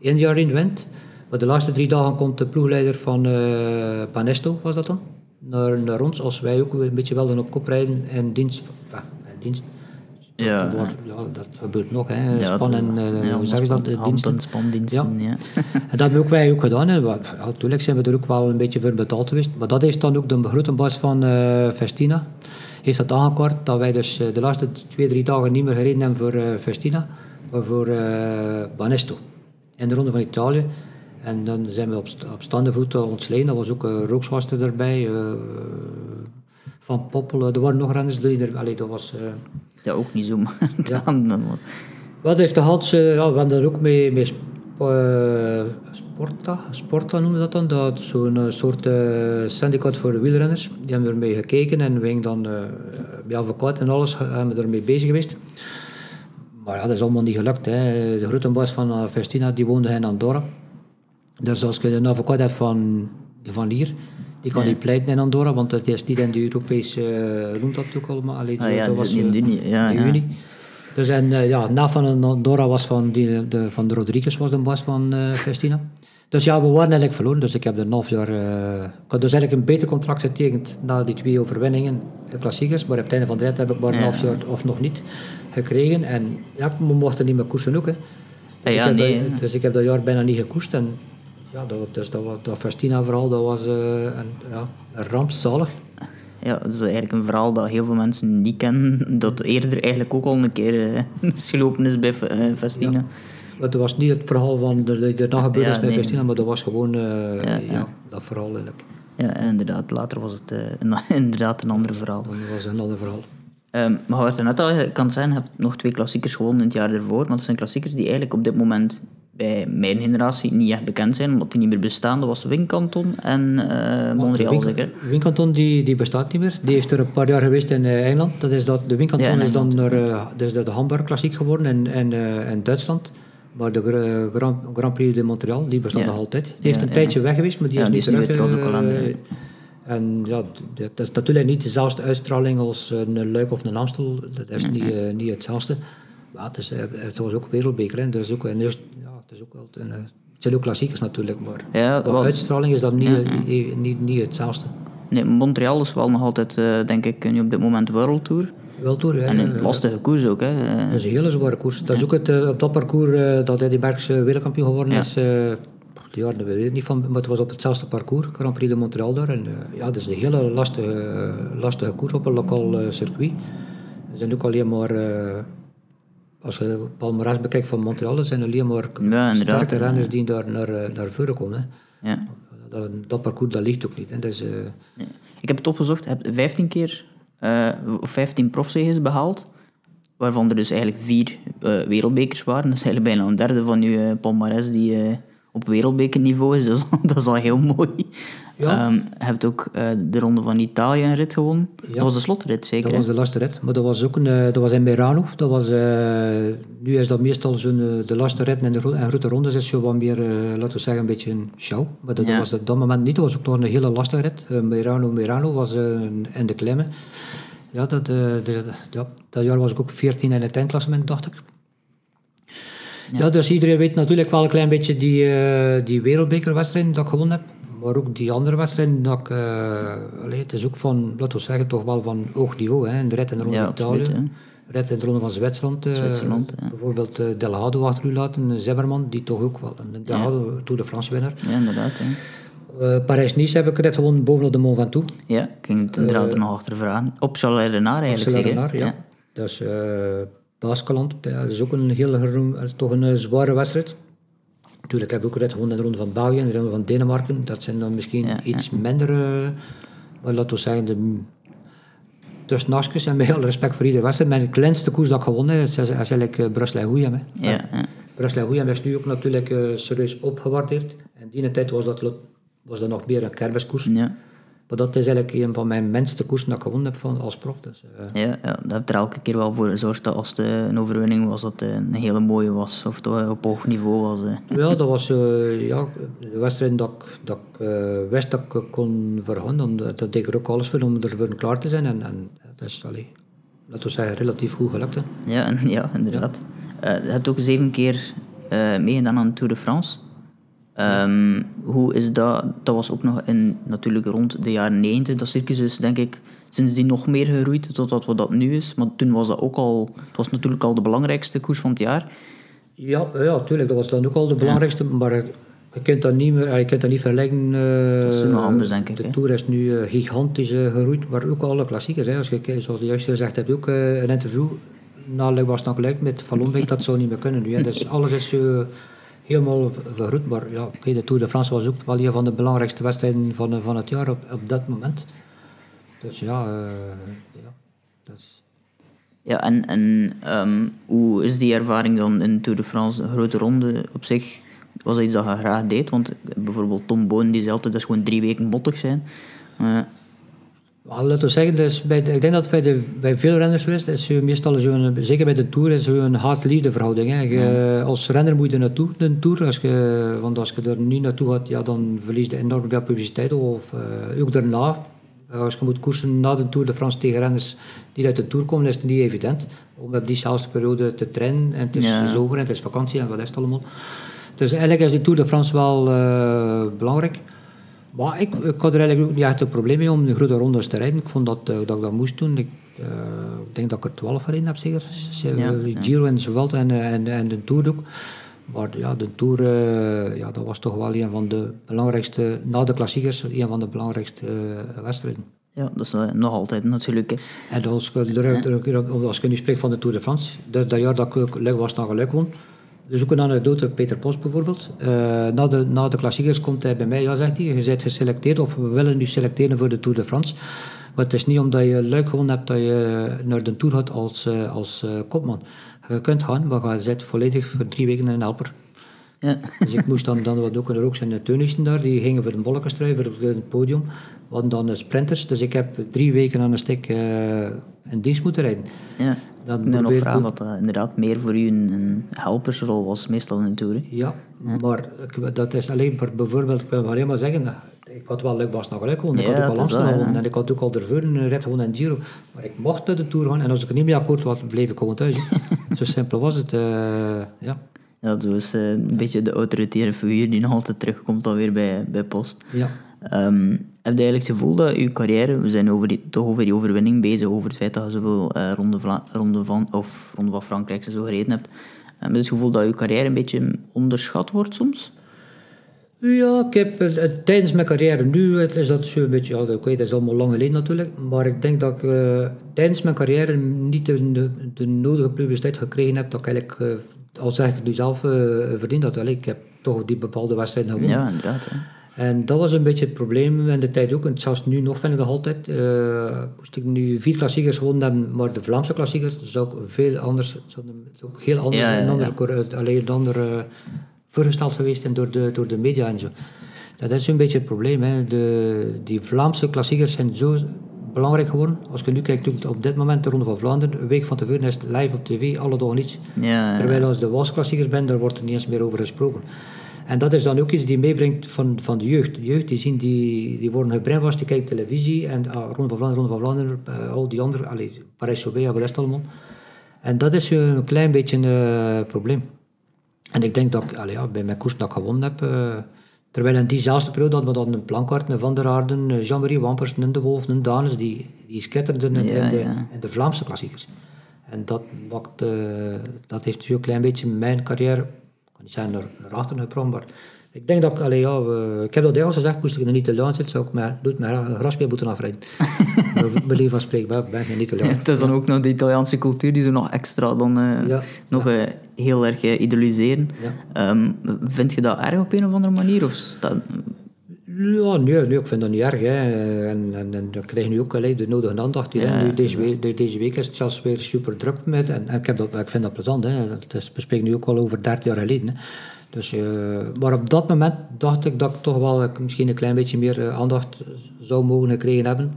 één jaar in wint. Maar de laatste drie dagen komt de ploegleider van Panesto, was dat dan, naar, naar ons. Als wij ook een beetje wilden op kop rijden en dienst. enfin, in dienst Ja, dat, ja, dat gebeurt nog, hè. Ja, span en, eh, ja, hoe zeggen ze dat, hand- diensten. en spandiensten, ja. *laughs* En dat hebben ook wij ook gedaan. Hè. Natuurlijk zijn we er ook wel een beetje voor betaald geweest. Maar dat heeft dan ook de grote baas van eh, Festina heeft dat aangekaart dat wij dus eh, de laatste twee, drie dagen niet meer gereden hebben voor eh, Festina, maar voor eh Banesto. In de Ronde van Italië. En dan zijn we op, op staande voet eh, ontsleden. Dat was ook uh, Rookswaster erbij. Van Poppel. Er waren nog renners die er... Allee, dat was... eh, Ja, ook niet zo, maar Ja. *laughs* wat heeft de Hans, ja, we hebben er ook mee, mee eh, Sporta, Sporta noemen we dat dan, dat zo'n eh, soort syndicaat voor de wielrenners. Die hebben ermee gekeken en we dan, eh met advocaat en alles, hebben we ermee bezig geweest. Maar ja, dat is allemaal niet gelukt. Hè. De grote baas van Festina, die woonde in Andorra. Dus als je een advocaat hebt van, van hier, die kan niet pleiten in Andorra, want het is niet in de Europese, eh, hoe noemt dat ook allemaal? Allee, Ah ja, dat niet in eh, de Unie. Ja, de ja. Unie. Dus en uh, ja, na van Andorra was van, die, de, van de Rodriguez was de baas van uh, Festina. Dus ja, we waren eigenlijk verloren. Dus ik heb er een half jaar... Uh, ik had dus eigenlijk een beter contract getekend na die twee overwinningen, de klassiekers. Maar op het einde van de rit heb ik maar een Ja. half jaar, of nog niet, gekregen. En ja, we mochten niet meer koersen ook. Hè. Dus, Ja, ik heb nee, dat, dus ik heb dat jaar bijna niet gekoerst. En ja, dat, dus dat, was- dat Festina-verhaal, dat was uh, een, ja, een rampzalig. Ja, dat is eigenlijk een verhaal dat heel veel mensen niet kennen. *laughs* Dat eerder eigenlijk ook al een keer eh, *laughs* misgelopen is bij eh, Festina. Ja. Maar dat was niet het verhaal van de, de, daarna gebeurd is bij nee. Festina, maar dat was gewoon eh, ja, dat verhaal eigenlijk. Ja, inderdaad. Later was het eh, een, *laughs* inderdaad een ander verhaal. Dat was een ander verhaal. Ehm, maar wat er net al kan zijn, je hebt nog twee klassiekers gewonnen in het jaar ervoor. Want dat zijn klassiekers die eigenlijk op dit moment bij mijn generatie niet echt bekend zijn, omdat die niet meer bestaan. Dat was Wincanton en eh Montreal, Wink- zeker? Wincanton die, die bestaat niet meer. Die heeft er een paar jaar geweest in eh, Engeland. Dat is dat, de Wincanton Ja, is dan naar is de, de Hamburg Klassiek geworden in, in, in Duitsland. Maar de Gra- Grand, Grand Prix de Montreal, die bestaat Ja. nog altijd. Die heeft een tijdje weg geweest, maar die is die niet is nu terug. weer en ja, dat is natuurlijk niet dezelfde uitstraling als een Luik of een Amstel. Dat is niet, niet hetzelfde. Maar het, is, het was ook wereldbeker. Hè. Dus ook, en dus, ja, het, is ook wel een, eh, het zijn ook klassiekers natuurlijk, maar Ja, wel- uitstraling is dat niet, eh, niet, niet hetzelfde. Nee, Montreal is wel nog altijd, eh, denk ik, nu op dit moment World Tour. En een lastige koers ook, hè. Dat is een hele zware koers. Dat is ook het, op dat parcours dat Eddy eh, wereldkampioen geworden Ja. is. jaren dat weet ik niet van, maar het was op hetzelfde parcours, Grand Prix de Montreal daar. En ja, dat is een hele lastige, lastige koers op een lokaal circuit. Er zijn ook alleen maar, als je palmarès bekijkt van Montreal, er zijn alleen maar Ja, sterke renners die daar naar, eh, naar voren komen. Hè. ja. Dat, dat parcours dat ligt ook niet. Hè. Dat is, eh, Nee. Ik heb het opgezocht, je hebt 15 keer eh, of 15 profzeges behaald. Waarvan er dus eigenlijk vier eh, wereldbekers waren. Dat is eigenlijk bijna een derde van je palmarès die eh, op wereldbekerniveau is. Dat is, *laughs* dat is al heel mooi. Ja. Ehm, je hebt ook eh, de Ronde van Italië een rit gewonnen. Ja. Dat was de slotrit, zeker? Dat was de laatste rit. Maar dat was ook een, eh, dat was in Merano. Dat was, eh, nu is dat meestal zo'n, de laatste rit en de en grote rondes is zo wat meer, laten we zeggen, een beetje een show. Maar dat, Ja. was op dat moment niet. Dat was ook nog een hele lastige rit. Merano, Merano was in de klimmen. Ja, dat, eh, de, ja, dat jaar was ik ook 14 in het eindklassement, dacht ik. Ja. dus iedereen weet natuurlijk wel een klein beetje die, eh die wereldbekerwedstrijden dat ik gewonnen heb. Maar ook die andere wedstrijden, dat ik, eh, het is ook van, laten we zeggen, toch wel van hoog niveau. Hè. In de rit in de Ronde Ja, Italië, absoluut, rit in de Ronde van Zwitserland. eh, Zwitserland, ja. Bijvoorbeeld Delgado achter u laten, Zimmerman, die toch ook wel, een Delgado, Tour de France winnaar. Ja, inderdaad. hè. Parijs-Nice heb ik rit gewonnen bovenop de Mont Ventoux. Ja, ik ging het inderdaad er nog achter vragen. Op Renard eigenlijk? Celerenaar, ja. Dus Baskeland, ja, dat is ook een heel eh, toch een eh, zware wedstrijd. Natuurlijk heb ik ook rit gewonnen in de ronde van België en de ronde van Denemarken. Dat zijn dan misschien Ja, iets minder, eh, maar laten we zeggen, de tussenasjes. En met heel respect voor iedere wedstrijd. Mijn kleinste koers dat ik gewonnen heb, is, is eigenlijk uh, Brussel-Hoejem. Ja, ja. Brussel-Hoejem is nu ook natuurlijk serieus opgewaardeerd. In die tijd was dat, was dat nog meer een kermiskoers. ja. Maar dat is eigenlijk een van mijn minste koersen dat ik gewonnen heb van, als prof. Dus, eh, Ja, ja, dat heb er elke keer wel voor gezorgd dat als het eh, een overwinning was, dat het een hele mooie was. Of toch op hoog niveau was. eh. Ja, dat was eh, ja, de wedstrijd dat ik, dat ik eh, wist dat ik kon vergaan. Dan, dat deed ik er ook alles voor om ervoor klaar te zijn. En, en dat is, allee, laten we zeggen, relatief goed gelukt. Hè. Ja, ja inderdaad. Eh, je hebt ook zeven keer eh, meegedaan aan de Tour de France. Ehm, hoe is dat? Dat was ook nog in, natuurlijk rond de jaren 90. Dat circus is denk ik sindsdien nog meer gegroeid tot wat dat nu is. Maar toen was dat ook al... Het was natuurlijk al de belangrijkste koers van het jaar. Ja, ja, tuurlijk, dat was dan ook al de belangrijkste. Maar eh, je kunt dat niet, meer, eh, je kunt dat niet eh, Dat is nog anders, denk ik, De? Tour is nu eh, gigantisch eh, gegroeid, maar ook alle klassiekers. Hè. Als je, kijkt, zoals je juist gezegd hebt, ook eh, een interview Luik was nog Luik met Van dat zou niet meer kunnen nu. Hè. Dus *laughs* alles is eh, helemaal ver- vergroeid. Maar ja, de Tour de France was ook wel een van de belangrijkste wedstrijden van, eh, van het jaar op, op dat moment. Dus ja, eh, ja dat is... Ja, en, en ehm, hoe is die ervaring dan in Tour de France, de grote ronde op zich? Was dat iets dat je graag deed? Want bijvoorbeeld Tom Boon die zei altijd dat is gewoon drie weken bottig zijn. Eh, laten we zeggen, dus bij de- ik denk dat bij, de, bij veel renners geweest is zo meestal zo'n, zeker bij de Tour, is zo'n haat-liefde verhouding. Hè. Je, Als renner moet je naartoe, de Tour. Als je, want als je er niet naartoe gaat, ja, dan verlies je enorm veel publiciteit. Of eh, ook daarna, Eh, als je moet koersen na de Tour de France tegen renners die uit de Tour komen, is het niet evident om op diezelfde periode te trainen. En het is Ja. zomer en het is vakantie en wat is het allemaal. Dus eigenlijk is die Tour de France wel eh, belangrijk. Maar ik, ik had er eigenlijk ook niet echt een probleem mee om de grote rondes te rijden. Ik vond dat, eh, dat ik dat moest doen. Ik, eh, ik denk dat ik er 12 gereden heb, zeker. Ja. Giro en Vuelta en, eh, en, en de Tour ook. Maar ja, de Tour ja, dat was toch wel een van de belangrijkste, na de klassiekers, een van de belangrijkste wedstrijden. ja, dat is nog altijd natuurlijk. hè. En als als je nu spreekt van de Tour de France, dat, dat jaar dat ik Luik was naar Geluik won. Dus ook een anekdote, Peter Post bijvoorbeeld. Eh, na, de, na de klassiekers komt hij bij mij, ja zegt hij, je bent geselecteerd of we willen nu selecteren voor de Tour de France. Maar het is niet omdat je Luik gewonnen hebt dat je naar de Tour gaat als, eh, als eh, kopman. Je kunt gaan, maar je zit volledig voor drie weken in een helper. Ja. Dus ik moest dan, dan wat ook er ook zijn de Teunissen daar, die gingen voor een bolkenstrui, voor het podium. Hadden dan de sprinters, dus ik heb drie weken aan een stuk eh in dienst moeten rijden. Ja. Dan ik ben nog vragen dat dat inderdaad meer voor u een, een helpersrol was, meestal in de Tour. Ja, maar ik- dat is alleen maar bijvoorbeeld, ik wil maar alleen maar zeggen, ik had wel leuk was nog gelijk gewonnen, ik Ja, had ook al Amsterdam ja. gewonnen en ik had ook al ervoor een rit gewonnen in Giro, maar ik mocht naar de Tour gaan en als ik er niet mee akkoord was, bleef ik gewoon thuis. *laughs* Zo simpel was het, eh, ja. Ja, zo is eh, een beetje de autoritaire figuur die nog altijd terugkomt dan weer bij, bij Post. ja. Ehm, heb je eigenlijk het gevoel dat je carrière, we zijn over die, toch over die overwinning bezig, over het feit dat je zoveel eh, ronde, Vla- ronde, van, of ronde van Frankrijk zo gereden hebt, heb je het gevoel dat je carrière een beetje onderschat wordt soms? Ja, ik heb eh, tijdens mijn carrière nu het is dat zo een beetje, ja, oké, dat is allemaal lang geleden natuurlijk, maar ik denk dat ik eh, tijdens mijn carrière niet de, de, de nodige publiciteit gekregen heb dat ik eigenlijk, eh, al zeg ik het nu zelf, eh verdiend had. Allee, ik heb toch die bepaalde wedstrijden gewonnen. Ja, inderdaad. Hè. En dat was een beetje het probleem in de tijd ook, en zelfs nu nog vind ik dat altijd. eh, moest ik nu vier klassiekers gewonnen hebben, maar de Vlaamse klassiekers zou ik veel anders, zou het ook heel anders Ja, ja, en ja. anders, alleen een ander eh, voorgesteld geweest en door de, door de media en zo. Dat is een beetje het probleem. Hè. De, die Vlaamse klassiekers zijn zo belangrijk geworden. Als je nu kijkt op dit moment de Ronde van Vlaanderen, een week van tevoren is het live op tv, alle dagen niets. Ja, Terwijl als de Wals-klassiekers bent, daar wordt er niet eens meer over gesproken. En dat is dan ook iets die meebrengt van, van de jeugd. De jeugd die, zien, die, die worden gebrainwashed, die kijken televisie en ah, Ronde van Vlaanderen, Ronde van Vlaanderen, eh, al die andere, Parijs-Roubaix, de rest allemaal. En dat is een klein beetje een eh, probleem. En ik denk dat ik allee, ja, bij mijn koers dat ik gewonnen heb, eh, terwijl in diezelfde periode hadden we dan een Plankart, een Van der Aarden, Jean-Marie Wampers, een De Wolf, een Danes, die, die skitterden in, Ja, in de, ja. in de Vlaamse klassiekers. En dat, maakt, eh, dat heeft dus ook een klein beetje mijn carrière, ik kan niet zeggen naar, naar achteren maar ik denk dat ik, allee, ja, we- ik heb dat eigenlijk gezegd, moest ik in een Italiaan zitten, zou ik maar, doet mij een graspeer moeten afrijden. *laughs* Maar Bij van spreken, ik ben geen Italiaan. Het is dan ook nog de Italiaanse cultuur die zo nog extra dan eh, Ja, nog eh, heel erg eh, idoliseren. Ja. Ehm, vind je dat erg op een of andere manier? Of staat... Ja, nee, nee, ik vind dat niet erg. Hè. En, en, en dan krijg je nu ook allee, de nodige aandacht. Hier. Ja, Nu, deze, week, de- deze week is het zelfs weer super druk met. En, en ik, heb dat, ik vind dat plezant. Hè. Dat is, we spreken nu ook al over 30 jaar geleden. Hè. Dus, eh, maar op dat moment dacht ik dat ik toch wel eh, misschien een klein beetje meer eh, aandacht zou mogen gekregen hebben.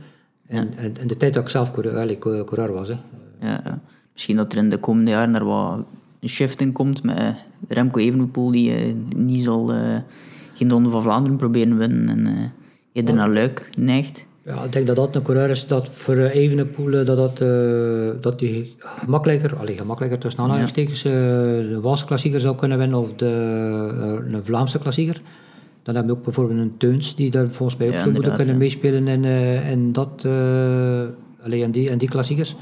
En, en, en de tijd dat ik zelf coureur, coureur was. Hè. Ja, ja. Misschien dat er in de komende jaren er wat een shift in komt met Remco Evenepoel die eh, niet zal eh, geen Ronde van Vlaanderen proberen winnen en eh eerder naar Luik neigt. Ja, ik denk dat dat een coureur is dat voor eh, Evenepoel dat, dat, eh, dat die gemakkelijker, allee, gemakkelijker tussen aanhalingstekens, eh, de Waalse klassieker zou kunnen winnen of de, een Vlaamse klassieker. Dan hebben we ook bijvoorbeeld een Teuns die daar volgens mij ook Ja, zou moeten kunnen ja. meespelen in, in, dat, eh, allee, in, die, in die klassiekers.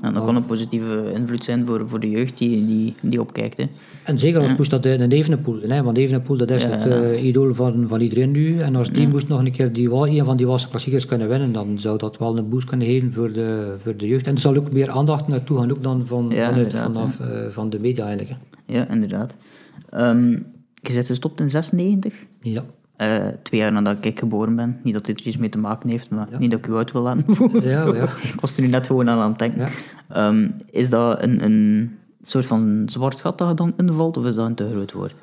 En dat kan een positieve invloed zijn voor, voor de jeugd die, die, die opkijkt. Hè. En zeker als moest dat een Evenepoel zijn, hè? want Evenepoel dat is Ja, het ja. eh, idool van, van iedereen nu. En als die moest nog een keer die, een van die Waalse klassiekers kunnen winnen, dan zou dat wel een boost kunnen geven voor de, voor de jeugd. En er zal ook meer aandacht naartoe gaan, ook dan van, Ja, vanuit, vanaf eh, van de media eigenlijk. hè. Ja, inderdaad. Ehm, je bent gestopt in 96, Ja. Eh, twee jaar nadat ik geboren ben. Niet dat dit er iets mee te maken heeft, maar niet dat ik u uit wil laten voelen. Ja, ja. Ik was er nu net gewoon aan aan het denken. Ehm, is dat een, een soort van zwart gat dat je dan invalt, of is dat een te groot woord?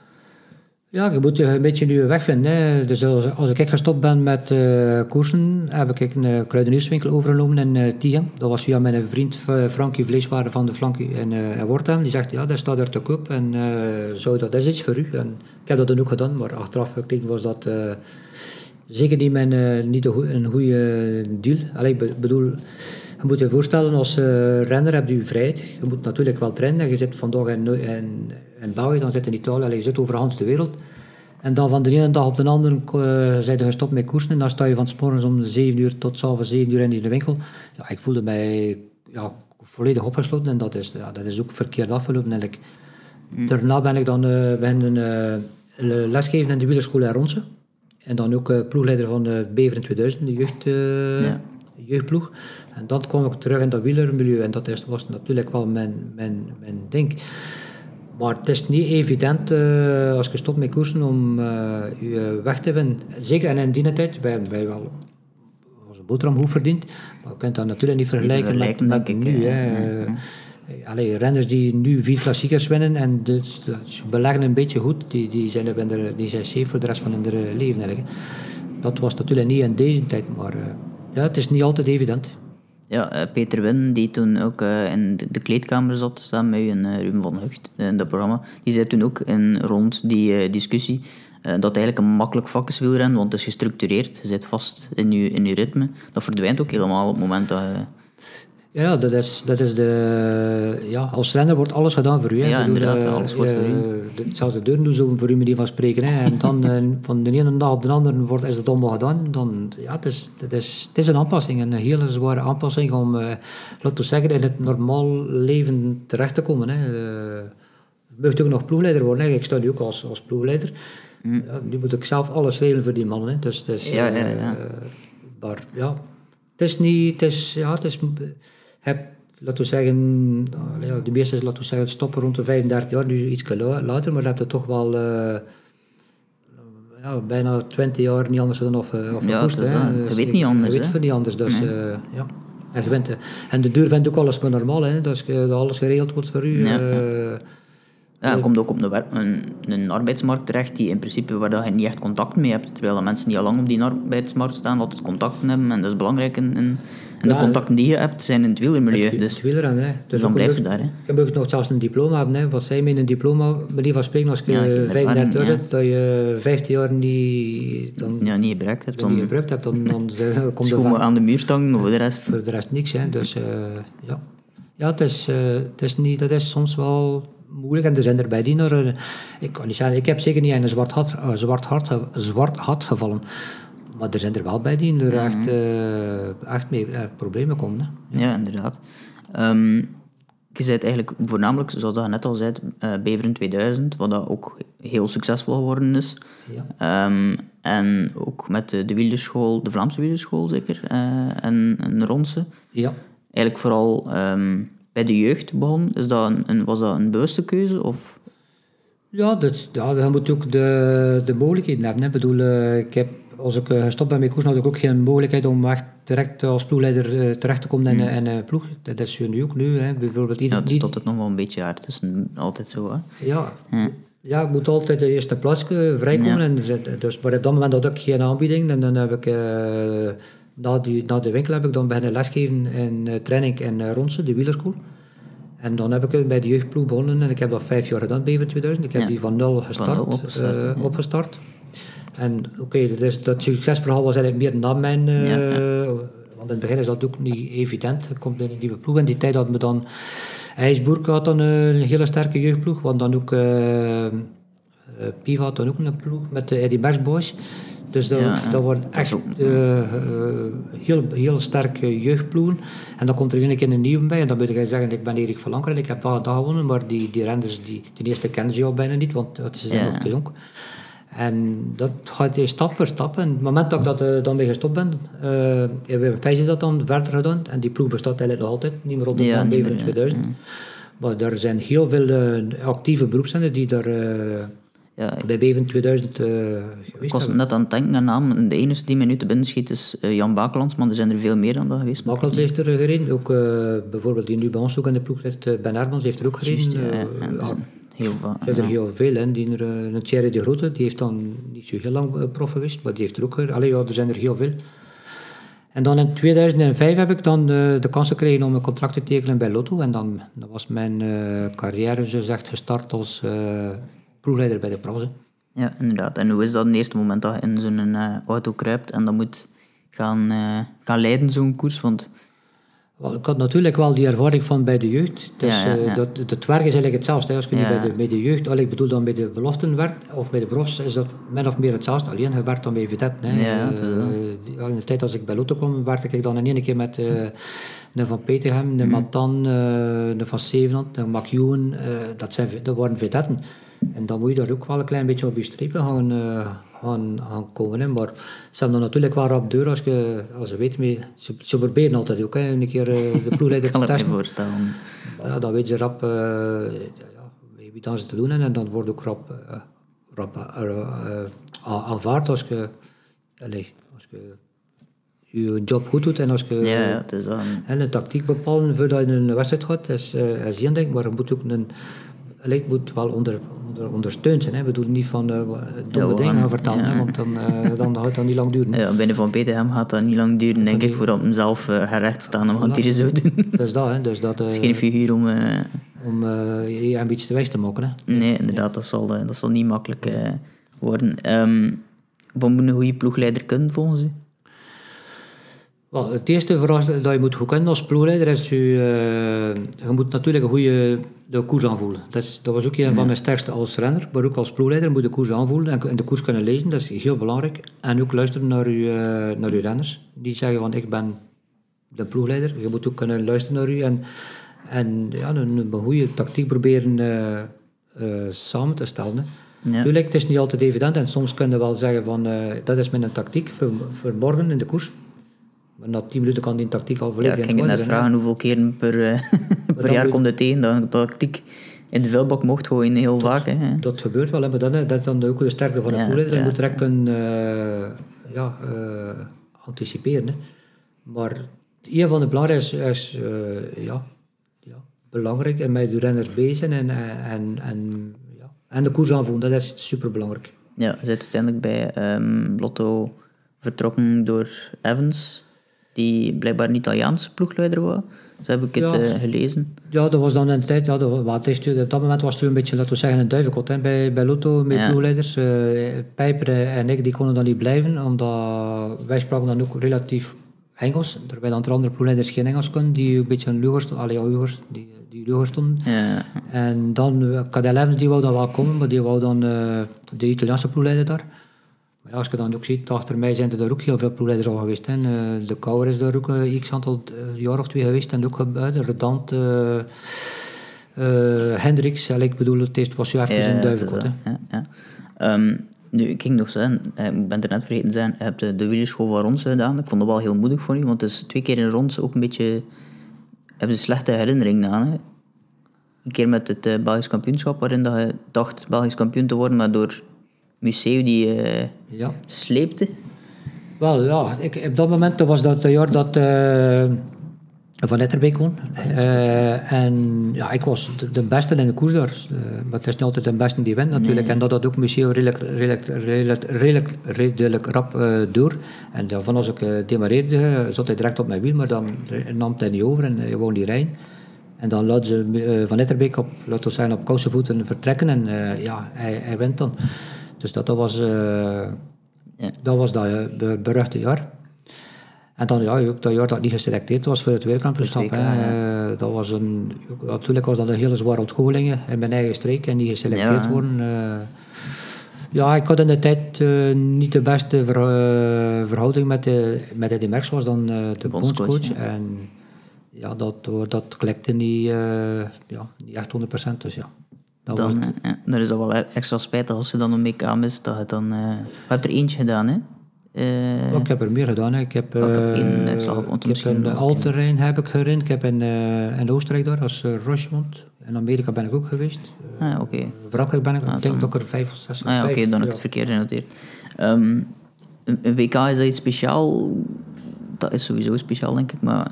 Ja, je moet je een beetje nu wegvinden. Hè. Dus als, ik gestopt ben met eh, koersen, heb ik een eh, kruidenierswinkel overgenomen in uh. Dat was via mijn vriend Frankie Vleeswaren van de Flankie in, uh, in. Die zegt, ja, dat staat er te koop en zou dat is iets voor u. En ik heb dat dan ook gedaan, maar achteraf gekeken was dat zeker niet, mijn, niet een, goe- een goede deal. Allee, ik be- bedoel, je moet je voorstellen, als renner heb je vrijheid. Je moet natuurlijk wel trainen. Je zit vandaag in, in, in België, dan zit in Italië, je zit overal de wereld. En dan van de ene dag op de andere uh, zijn je gestopt met koersen. En dan sta je van 's morgens om 7 uur tot 's avonds 7 uur in de winkel. Ja, ik voelde mij ja, volledig opgesloten en dat is, ja, dat is ook verkeerd afgelopen eigenlijk. Daarna ben ik dan uh, beginnen uh, lesgeven in de wielerschool in Ronse. En dan ook uh, ploegleider van de Bever in 2000, de jeugd, ja. jeugdploeg. En dan kwam ik terug in dat wielermilieu en dat is, was natuurlijk wel mijn, mijn, mijn ding. Maar het is niet evident uh, als je stopt met koersen om uh, je weg te winnen. Zeker en in die tijd, wij hebben wij wel onze boterham goed verdiend. Maar je kunt dat natuurlijk niet vergelijken met, met ik, nu. Hè. Ja. Allee, renners die nu vier klassiekers winnen en dus, dus beleggen een beetje goed, die, die, zijn, er, die zijn safe voor de rest van hun leven. Eigenlijk. Dat was natuurlijk niet in deze tijd, maar ja, het is niet altijd evident. Ja, uh, Peter Win, die toen ook uh, in de, kleedkamer zat, samen met u en uh, Ruben van Hucht in dat programma, die zei toen ook in, rond die discussie dat eigenlijk een makkelijk vak is wielrennen, want het is gestructureerd, je zit vast in je, in je ritme. Dat verdwijnt ook helemaal op het moment dat je... Ja, dat is, dat is de... Ja, als renner wordt alles gedaan voor u. Hè. Ja, bedoel, inderdaad, alles wordt voor u. Zelfs de deuren doen zo voor u, manier van spreken. Hè. En dan *laughs* van de ene dag op de andere wordt, is het allemaal gedaan. Dan, ja, het, is, het, is, het is een aanpassing, een hele zware aanpassing om, laten we zeggen, in het normaal leven terecht te komen. Hè. Je mag ook nog ploegleider worden. Hè. Ik sta nu ook als, als ploegleider. Mm. Ja, nu moet ik zelf alles regelen voor die mannen. Hè. Dus, dus, ja, ja, ja. Maar ja, het is niet... Het is, ja, het is, heb, laten we zeggen, de meeste laten we zeggen, stoppen rond de 35 jaar, nu iets later, maar dan heb je toch wel uh, ja, bijna 20 jaar niet anders dan of, of ja, dus, je weet niet anders. Je weet hè? niet anders, dus nee. uh, ja. En, je vindt, en de deur vindt ook alles maar normaal, hè, dus dat alles geregeld wordt voor u. Ja, uh, Ja, je komt ook op een, wer- een, een arbeidsmarkt terecht die in principe waar dat je niet echt contact mee hebt. Terwijl de mensen die al lang op die arbeidsmarkt staan altijd contacten hebben. En dat is belangrijk. In, in- en de contacten die je hebt zijn in het wielermilieu. Het Dus wielrennen, hè. Dus dan blijf je daar, hè. Je moet nog zelfs een diploma hebben. Hè. Wat zij met een diploma, bij van spreken, als je Ja, geen 35 jaar zit, dat je 15 jaar niet, dan, ja, niet gebruikt hebt, dat niet dan gebruikt hebt, dan, dan, *laughs* dan komt er van, aan de muur stangen, maar voor de rest... voor de rest niks. Hè. Dus eh, ja, ja het, is, eh, het is niet, dat is soms wel moeilijk. En er zijn erbij die naar, een- ik kan niet zeggen, ik heb zeker niet een zwart hart, eh, zwart hart, zwart hart gevallen. Maar er zijn er wel bij die er echt, eh, echt mee eh, problemen komen. Hè. Ja, inderdaad. Ehm, je zei het eigenlijk voornamelijk, zoals dat je net al zei, eh Beveren 2000, wat dat ook heel succesvol geworden is. Ja. Ehm, en ook met de, de wielerschool, de Vlaamse wielerschool zeker, en, en Ronse. Ja. Eigenlijk vooral ehm, bij de jeugd begonnen. Is dat een, een- was dat een bewuste keuze? Of? Ja, dat, ja, je moet ook de, de mogelijkheden hebben. Ik bedoel, ik heb, als ik eh, gestopt ben met koers, had ik ook geen mogelijkheid om echt direct als ploegleider eh, terecht te komen in, een- in een ploeg. Dat is nu ook nu. Hè. Bijvoorbeeld Ja, ieder, het is niet- altijd nog wel een beetje jaar tussen, altijd zo. Hè? ja, ja, ik moet altijd de eerste plaats eh, vrijkomen. Ja. En, dus, maar op dat moment had ik geen aanbieding. En dan heb ik, eh, na, die, na de winkel heb ik dan beginnen lesgeven in eh, training in uh, Ronse, de wielerschool. En dan heb ik eh, bij de jeugdploeg begonnen en ik heb dat vijf jaar gedaan, BV 2000. Ik heb Ja. die van nul gestart, nul opgestart, eh, ja. opgestart. En oké, dat, dat succesverhaal was eigenlijk meer na mijn... eh, Ja, Want in het begin is dat ook niet evident. Je komt in een nieuwe ploeg. In die tijd hadden we dan... IJsburg had dan een hele sterke jeugdploeg. Want dan ook... eh, eh, Piva had dan ook een ploeg met de Eddie Merckx Boys. Dus dat, Ja, dat waren is echt ook- eh, eh, heel, heel sterke jeugdploegen. En dan komt er een keer een nieuwe bij. En dan moet je zeggen, ik ben Erik van Lanker en ik heb dat, dat gewonnen. Maar die, die renders, die, die eerste kennen ze al bijna niet, want dat- ze zijn Ja. nog te jong. En dat gaat je stap per stap. En op het moment dat ik dat, eh, dan mee gestopt ben, eh hebben we dat dan verder gedaan. En die ploeg bestaat eigenlijk nog altijd, niet meer op de Ja, ja. 2000. Maar er zijn heel veel eh, actieve beroepszenders die daar eh, Ja, bij Beven 2000 eh ik was net aan het denken aan naam. De enige die mij nu te binnen schiet is Jan Bakelands, maar er zijn er veel meer dan dat geweest. Makels heeft er gereden, ook bijvoorbeeld die nu bij ons ook in de ploeg zit, Ben Hermans heeft er ook gereden. Juist, ja, ja, Eh, er heel veel. er zijn er heel veel, hè. Die er, eh, een Thierry de Grote, die heeft dan niet zo heel lang eh, prof geweest, maar die heeft er ook gereden. Allee, ja, er zijn er heel veel. En dan in 2005 heb ik dan eh, de kans gekregen om een contract te tekenen bij Lotto. En dan, dan was mijn eh, carrière, zo gezegd, gestart als eh ploegleider bij de profs. Ja, inderdaad. En hoe is dat het eerste moment dat je in zo'n eh, auto kruipt en dan moet gaan, eh, gaan leiden, zo'n koers? Want Wel, ik had natuurlijk wel die ervaring van bij de jeugd. Dus Ja, ja, eh, ja. Dat, het werk is eigenlijk hetzelfde. Als je nu bij, de, bij de jeugd, al ik bedoel dan bij de beloften werkt, of bij de profs, is dat min of meer hetzelfde. Alleen je werkt dan bij Vitet. Hè. Dat Eh, in de tijd als ik bij Lotto kwam, werkte ik dan in één keer met eh een Van Peterhem, Mhm. een Matan, een Van Zevenhand, een McEwen. dat, zijn, dat waren. En dan moet je daar ook wel een klein beetje op je strepen gaan, gaan, gaan komen. Hè. Maar ze hebben dan natuurlijk wel rap deur als je, als je weet, mee, ze, ze proberen altijd ook, hè, een keer eh, de ploegleider *laughs* te testen. voorstellen. Ja, dan weet je rap eh, ja, wie dan ze te doen hebben en dan wordt ook rap, eh, rap aanvaard als je, allez, als je je job goed doet en als je Ja, ja, het is dan... en een tactiek bepalen voordat je een wedstrijd gaat, is, is één ding, maar je moet ook een, het moet wel onder, onder, ondersteund zijn. Hè. We doen niet van eh, domme Ja, dingen vertellen, ja. want dan, eh, *laughs* dan gaat dat niet lang duren. Ja, binnen Van Peterhem gaat dat niet lang duren, denk ik, voordat hem zelf uh, gerecht staan om hier zo doen. Dat is dat, hè. Dus dat, Het is eh, geen figuur om... eh, om eh, je beetje te wijs te maken. Hè. nee, inderdaad, dat zal, eh, dat zal niet makkelijk eh, worden. Ehm wat moet een goede ploegleider kunnen, volgens u? Wel, het eerste vooral dat je moet goed kennen als ploegleider is je, eh, je moet natuurlijk een goede de koers aanvoelen. Dat, is, dat was ook een van mijn sterkste als renner, maar ook als ploegleider moet je de koers aanvoelen en, de koers kunnen lezen, dat is heel belangrijk. En ook luisteren naar je, eh, naar je renners, die zeggen van ik ben de ploegleider. Je moet ook kunnen luisteren naar je en, en ja, een, een goede tactiek proberen eh, samen te stellen. Hè. Ja. Tuurlijk, het is niet altijd evident en soms kun je wel zeggen van dat is mijn tactiek voor, voor morgen in de koers. Maar na 10 minuten kan die tactiek al Ja, volledig ik in ging net vragen hoeveel keren per, eh, *laughs* per dan jaar komt het tegen dat ik de tactiek in de vuilbak mocht gooien, heel vaak. Hè. Dat gebeurt wel, hè, maar dat, dat is dan ook de sterkte van een Ja, ploegleider. Je ja, moet direct kunnen eh, ja, eh, anticiperen. Hè. Maar een van de belangrijkste is, ja, ja, belangrijk en met de renners bezig zijn en, en, en, ja. en de koers aanvoelen, dat is super belangrijk. Ja, je zit uiteindelijk bij ehm, Lotto vertrokken door Evans, die blijkbaar een Italiaanse ploegleider was. Zo heb ik het Ja. eh, gelezen. Ja, dat was dan een tijd, ja, dat, was- wat is het, op dat moment was het een beetje, laten we zeggen, een duivenkot hè, bij, bij Lotto met Ja. ploegleiders. Eh, Pijper en ik die konden dan niet blijven, omdat wij spraken dan ook relatief Engels, terwijl dan de andere ploegleiders geen Engels konden, die een beetje een luger stonden, allee, ja, luger, die, die stonden. Ja, En dan, eh, Cadel Evans die wou dan wel komen, maar die wou dan eh, de Italiaanse ploegleider daar. Als je dan ook ziet, achter mij zijn er daar ook heel veel ploegleiders al geweest. Hè. Eh, de Kouwer is daar ook een x aantal eh, jaar of twee geweest en ook eh, de Redant, eh eh, Hendricks, en ik bedoel, het eerst was je even ja, in het is duivenkot. dat, hè. ja, ja. Ehm, nu, ik ging nog zeggen, eh, ik ben er net vergeten te zijn, je hebt de, de wielerschool van Ronse gedaan. Ik vond dat wel heel moedig voor u, want het is twee keer in Ronse ook een beetje... heb je slechte herinneringen aan, hè? Een keer met het eh, Belgisch kampioenschap, waarin dat je dacht Belgisch kampioen te worden, maar door Museu die eh, Ja. sleepte. Wel ja, ik, op dat moment was dat het jaar dat eh, Van Etterbeek. Eh, en ja, ik was de, de beste in de koers daar. Maar het is niet altijd de beste die wint natuurlijk. En dat had ook Museo redelijk, redelijk, redelijk, redelijk, redelijk rap door. En daarvan als ik demareerde, zat hij direct op mijn wiel, maar dan nam hij niet over en hij wou niet rijden. En dan laten ze Van Etterbeek op, laten we zeggen, op kousenvoeten vertrekken en ja, hij, hij wint dan. Dus dat, dat was... eh, Ja. dat was dat eh, be- beruchte jaar. En dan ja, ook dat jaar dat niet geselecteerd was voor het wereldkampioenschap. Eh, dat was een, natuurlijk was dat een hele zware ontgoocheling in mijn eigen streek en niet geselecteerd Ja. worden. ja, ik had in de tijd niet de beste ver- verhouding met, de, met Eddy Merckx, was dan eh, de Bondscoach, bondscoach. En ja, dat, dat klikte niet, ja, niet echt 100%. Dus ja, dat Dan, eh, ja, dan is dat wel e- extra spijtig als je dan een WK mist. Dat je dan, eh, je hebt er eentje gedaan, hè? Eh, Oh, ik heb er meer gedaan. Hè. Ik heb, Welke heb je in eh, uitslag ik heb nog Alterrein heb ik gerend. Ik heb in, in Oostenrijk daar, als uh, Rochemond. In Amerika ben ik ook geweest. ah, oké. Ben ik, ik denk dat ik er vijf of zes Ah, ja, oké, dan heb ik het verkeerd genoteerd. Ehm, een, een WK is dat iets speciaal? Dat is sowieso speciaal, denk ik, maar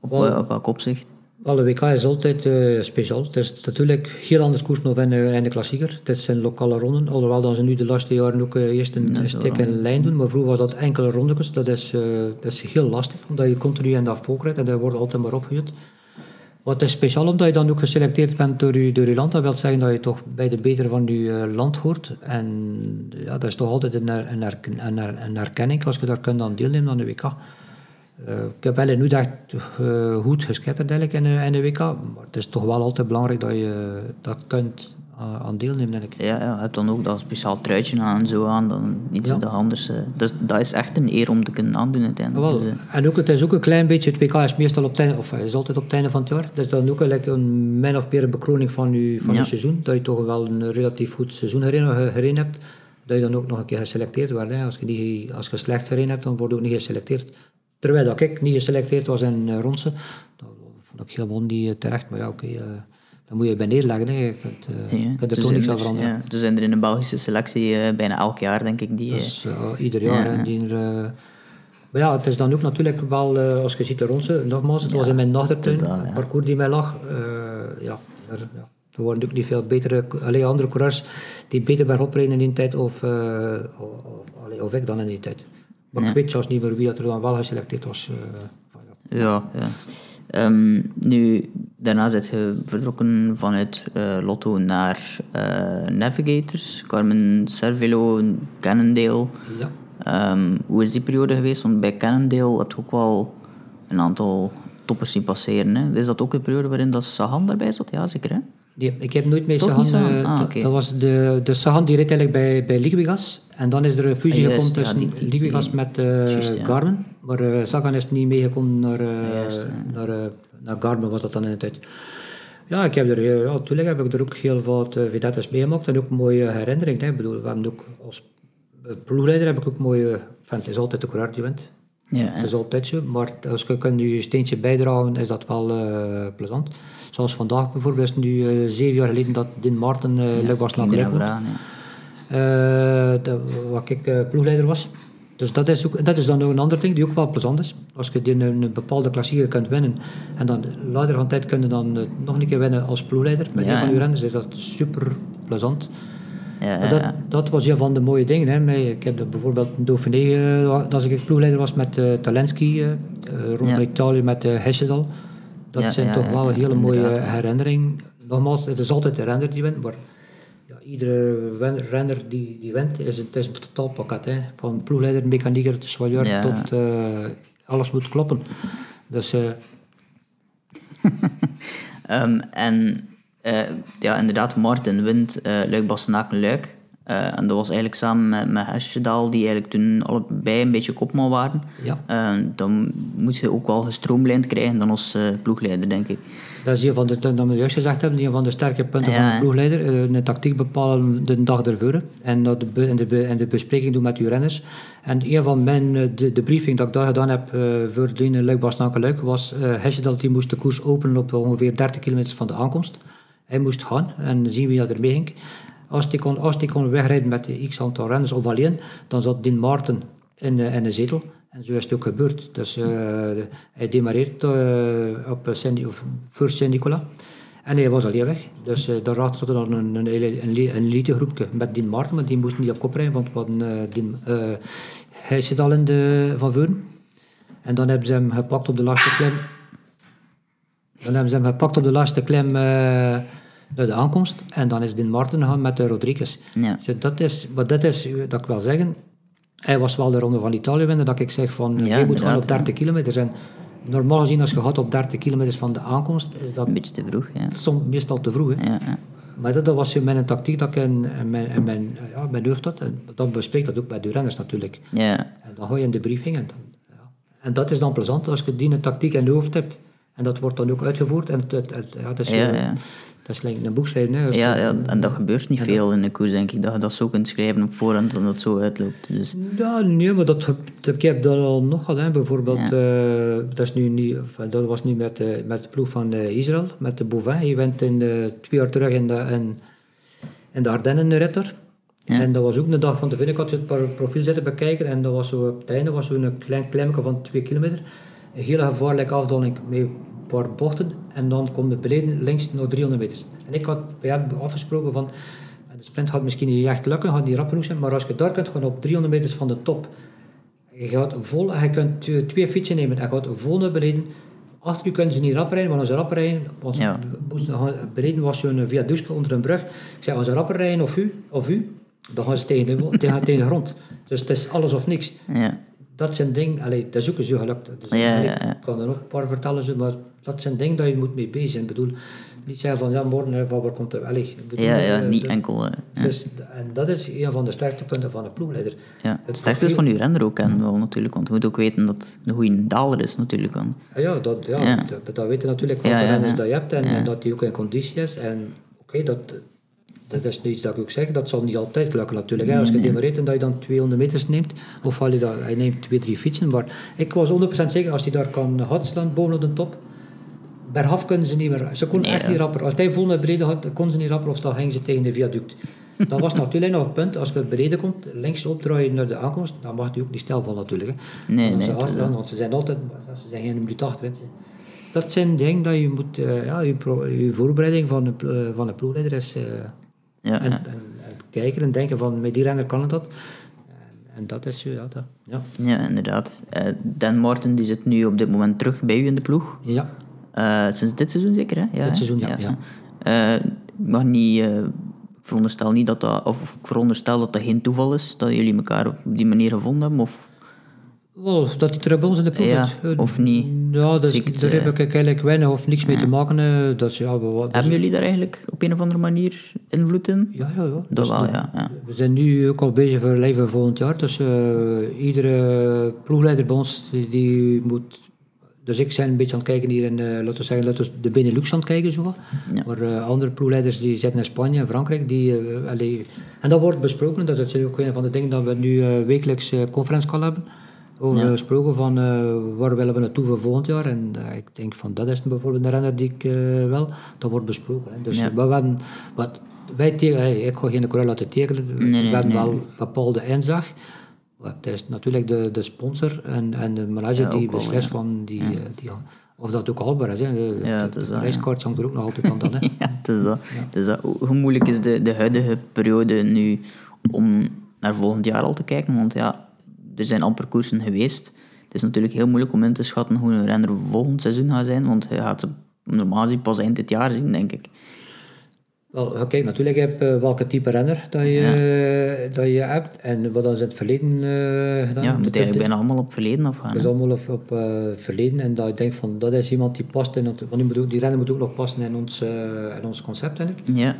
op welk opzicht? Alle WK is altijd eh, speciaal. Het is natuurlijk heel anders koers nog in, de- in de klassieker. Het zijn lokale ronden, alhoewel dat ze nu de laatste jaren ook eh, eerst een, een stik en lijn doen. Maar vroeger was dat enkele rondetjes. Dat is, eh, dat is heel lastig, omdat je continu in dat volk rijdt en daar wordt altijd maar opgehuurd. Wat is speciaal omdat je dan ook geselecteerd bent door je, door je land. Dat wil zeggen dat je toch bij de betere van je eh, land hoort. En ja, dat is toch altijd een, een, herken- een, een herkenning als je daar kunt aan deelnemen aan de WK. Eh, ik heb wel nu echt eh, goed geschitterd eigenlijk in, de- in de WK. Maar het is toch wel altijd belangrijk dat je dat kunt eh, aan deelnemen. Ik. Ja, ja, je hebt dan ook dat speciaal truitje aan en zo aan, dan iets Ja. dat anders. eh, dus dat is echt een eer om te kunnen aandoen uiteindelijk. Dus, eh, En ook, het is ook een klein beetje, het WK is meestal op het einde, of is altijd op het einde van het jaar. Dus dan ook eigenlijk een min of meer een bekroning van je, van Ja. seizoen. Dat je toch wel een relatief goed seizoen gereden hebt. Dat je dan ook nog een keer geselecteerd wordt. Hè. Als, je niet, als je slecht gereden hebt, dan word je ook niet geselecteerd. Terwijl dat ik niet geselecteerd was in uh, Ronse. Dat vond ik helemaal niet eh, terecht. Maar ja, oké. eh, dan moet je bij neerleggen. Hè. Je kunt, eh, ja, je kunt er dus toch niks aan de- veranderen. Ja, dus zijn er in de Belgische selectie eh, bijna elk jaar, denk ik, die... Eh, eh, ieder jaar. hè, die er, eh, maar ja, het is dan ook natuurlijk wel, eh, als je ziet de rondse, nogmaals, het was in mijn nachtertuin, het ja. parcours die mij lag. eh, ja, er, ja, er worden ook niet veel betere, alleen andere coureurs die beter bergop rijden in die tijd, of, eh, of, of ik dan in die tijd. Maar ik weet zelfs niet meer wie dat er dan wel geselecteerd was. eh, ja. Ja, ja. Ehm, nu, daarna zit je vertrokken vanuit eh, Lotto naar eh, Navigators, Carmen Cervelo, Cannondale. Ja. Ehm, hoe is die periode geweest? Want bij Cannondale heb je ook wel een aantal toppers zien passeren. Hè? Is dat ook een periode waarin dat Sagan daarbij zat? Ja, zeker. Hè? Nee, ik heb nooit niet Sagan? eh, Ah, dat- was de, de Sagan die reed eigenlijk bij, bij Liquigas. En dan is er een fusie Ah, gekomen ja, tussen Liquigas die- met ja. Garmin. Maar eh, Sagan is niet meegekomen naar, juist, naar, naar Garmin, was dat dan in de tijd. Ja, ik heb er, ja, natuurlijk heb ik er ook heel wat uh, vedettes meegemaakt en ook mooie herinneringen. Hè. Ik bedoel, we hebben ook als ploegleider heb ik ook mooie... Het is altijd de coureur die wint. Ja, Dat is altijd zo, maar als je kunt je steentje bijdragen, is dat wel plezant. Zoals vandaag bijvoorbeeld, is nu eh, zeven jaar geleden dat Dean Martin uh, Luik was ja. uh, Wat ik uh, ploegleider was. Dus dat is, ook, dat is dan ook een ander ding die ook wel plezant is. Als je die een, bepaalde klassieker kunt winnen en dan later van tijd kun je dan eh, nog een keer winnen als ploegleider met Ja, een van je renners, is dat super plezant. Ja, dat, dat was een van de mooie dingen. Hè. Ik heb bijvoorbeeld in Dauphiné, eh, als ik ploegleider was met uh, Talensky, eh, eh, rond. Italië met uh, Hesjedal. Dat Ja, zijn ja, toch wel een hele mooie herinneringen. Nogmaals, het is altijd de renner die wint, maar ja, iedere renner die, die wint, is, het is een totaalpakket. Hè. Van ploegleider, mechanieker, soigneur tot eh, alles moet kloppen. Dus eh, *laughs* Ehm, en eh, ja, inderdaad, Martin wint uh, Luik Bastenaken Luik. Eh, en dat was eigenlijk samen met, met Hesjedal, die eigenlijk toen allebei een beetje kopman waren. ja. Eh, dan moet je ook wel gestroomlijnd krijgen dan als eh, ploegleider, denk ik. Dat is een van de, dat we juist gezegd hebben, een van de sterke punten Ja, van de ploegleider. Een tactiek bepalen de dag ervoor. En, dat de, en, de, en de bespreking doen met uw renners. En een van mijn, de, de briefing dat ik daar gedaan heb voor de luik luik was uh, Hesjedal die moest de koers openen op ongeveer 30 kilometer van de aankomst. Hij moest gaan en zien wie dat er mee ging. Als die kon, als die kon wegrijden met x aantal renners of alleen, dan zat Dean Maarten in, eh, in de zetel. En zo is het ook gebeurd. Dus de- hij demareert eh, op of voor Saint-Nicolas. En hij was alleen weg. Dus eh, daar zat dan een, een, een, met Dean Maarten, maar die moest niet op kop rijden, want hij zit al in de Van Veuren. En dan hebben ze hem gepakt op de laatste klim. Dan hebben ze hem gepakt op de laatste klim eh, de aankomst. En dan is Dean Martin gegaan met de Rodriguez. Ja. Dus dat is, maar dat is, eh, dat ik wil zeggen, hij was wel de ronde van Italië winnen, dat ik zeg van, Ja, je moet gaan op inderdaad, 30 kilometer. En normaal gezien, als je gaat op 30 kilometer van de aankomst, is dat Een beetje te vroeg, ja. soms meestal te vroeg. Hè. ja, ja. Maar dat, dat was mijn tactiek dat ik in, in mijn, in mijn, ja, mijn hoofd had. En dan bespreek dat ook met de renners natuurlijk. ja. En dan ga je in de briefing. En, dan, ja. en dat is dan plezant als je die een tactiek in je hoofd hebt. En dat wordt dan ook uitgevoerd. En het, het, dat is, Ja, zo- ja. Dat is like een boek schrijven. Hè. Ja, je- ja, en dat gebeurt niet veel in de koers, denk ik. Dat je dat zo kunt schrijven op voorhand en dat het zo uitloopt. Dus, Ja, nee, maar dat, ik heb dat al nog gehad. Hè. Bijvoorbeeld, eh, dat, is nu niet, dat was nu met, de met de ploeg van eh, Israël, met de Bovin. Je went in de, twee jaar terug in de, in, in de Ardennen ritter. En dat was ook een dag van tevoren. Ik had het par- profiel zitten bekijken en dat was zo, op het einde was zo een klein klimmetje van twee kilometer. Een hele gevaarlijke afdaling met een paar bochten. En dan komt het beneden links nog 300 meters. En ik had bij hem afgesproken van... De sprint gaat misschien niet echt lukken, gaat niet rap genoeg zijn, maar als je daar kunt gaan op 300 meters van de top, je gaat vol, je kunt twee- fietsen nemen en je gaat vol naar beneden. Achter je kunnen ze niet rap rijden, want als ze rap rijden, ze Ja. gaan- beneden was zo'n viaduct onder een brug. Ik zei, als ze rapper rijden of u, of u, dan gaan ze tegen de, *laughs* tegen, tegen de grond. Dus het is alles of niks. ja. Dat zijn dingen, allee, dat is ook zo gelukt. Dus, Ja, allee. Ik kan er nog een paar vertellen, zo, maar dat zijn dingen dat je moet mee bezig zijn. Ik bedoel, niet zeggen van, ja, morgen, van waar komt? Allee, ik bedoel, ja, ja, eh, niet dat- enkel... ja. dus, en dat is een van de sterktepunten van een ploegleider. Ja, het sterkste is van uw renner ook en wel natuurlijk, want je moet ook weten dat het een goede daler is natuurlijk. Ah ja, dat, ja, Ja. Dat, je natuurlijk van de renners dat je hebt en dat die ook in conditie is. En oké, dat, dat is iets dat ik ook zeg, dat zal niet altijd lukken natuurlijk. hè. Als je demareert en dat je dan 200 meters neemt, of al je, dat, hij neemt twee, drie fietsen. Maar ik was 100% zeker, als hij daar kan hardslaan bovenop de top, bergaf kunnen ze niet meer. Ze Nee, echt ja. niet rapper. Als hij vol naar beneden had, konden ze niet rapper of dan gingen ze tegen de viaduct. Dan was natuurlijk nog het punt, als je beneden komt, links opdraaien naar de aankomst, dan mag je ook niet stil van natuurlijk. Hè. Nee, nee, ze afslaan, want ze zijn altijd, ze zijn geen minuut achterin. Dat zijn dingen dat je moet, eh, ja, je, pro- je voorbereiding van een, plo- eh, van een ploegleider is eh, ja, en, ja. en, en kijken en denken van met die renner kan het dat. En, en dat is zo, ja. Dat, ja. ja, inderdaad. Eh, Dan Martin die zit nu op dit moment terug bij u in de ploeg. ja. Eh, sinds dit seizoen zeker, hè? Ja, Dit seizoen, ja, ja. Ik mag niet... eh, ik veronderstel niet dat dat... Of ik veronderstel dat dat geen toeval is, dat jullie elkaar op die manier gevonden hebben, of... Wel, dat bij ons in de ploeg Ja, zit. Eh, of niet? Ja, daar heb ik eigenlijk weinig of niks mee te maken. eh, Dat ja, we, Hebben jullie daar eigenlijk op een of andere manier invloed in? ja, ja, ja. Dat Dus wel, ja. ja. We zijn nu ook al bezig voor leven volgend jaar. Dus eh, iedere ploegleider bij ons die, die moet. Dus ik zijn een beetje aan het kijken hier in, laten we zeggen, laten we de Benelux aan het kijken. Zo. Maar andere ploegleiders die zitten in Spanje en Frankrijk. Die, allee, en dat wordt besproken. Dat is ook een van de dingen dat we nu wekelijks eh conference hebben. Over Ja. gesproken van eh, waar willen we naartoe voor volgend jaar. En eh, ik denk van dat is bijvoorbeeld een renner die ik eh, wel. Dat wordt besproken. Hè. Dus Ja. we hebben, wat wij tegen, hey, ik ga geen coureur laten tekenen. nee, we hebben wel bepaalde inzag. Het is natuurlijk de, de sponsor en, en de manager Ja, die beslist van die, die, of dat ook haalbaar is. Hè. De, Ja, de, de prijskaart hangt er ook nog altijd aan dan. Hè. *laughs* Ja, het is dat. Dat. Hoe hoe moeilijk is de, de huidige periode nu om naar volgend jaar al te kijken? Want ja, er zijn amper koersen geweest. Het is natuurlijk heel moeilijk om in te schatten hoe een renner volgend seizoen gaat zijn, want hij gaat ze normaal gezien pas eind dit jaar zien, denk ik. Wel, kijk, natuurlijk heb je welke type renner dat je, dat je hebt en wat dan is in het verleden eh, gedaan. Ja, je moet eigenlijk bijna allemaal op verleden afgaan. Het is allemaal op, op eh, verleden en dat je denkt van dat is iemand die past in het, want die, moet ook- die renner moet ook nog passen in ons, eh, in ons concept eigenlijk. Ja,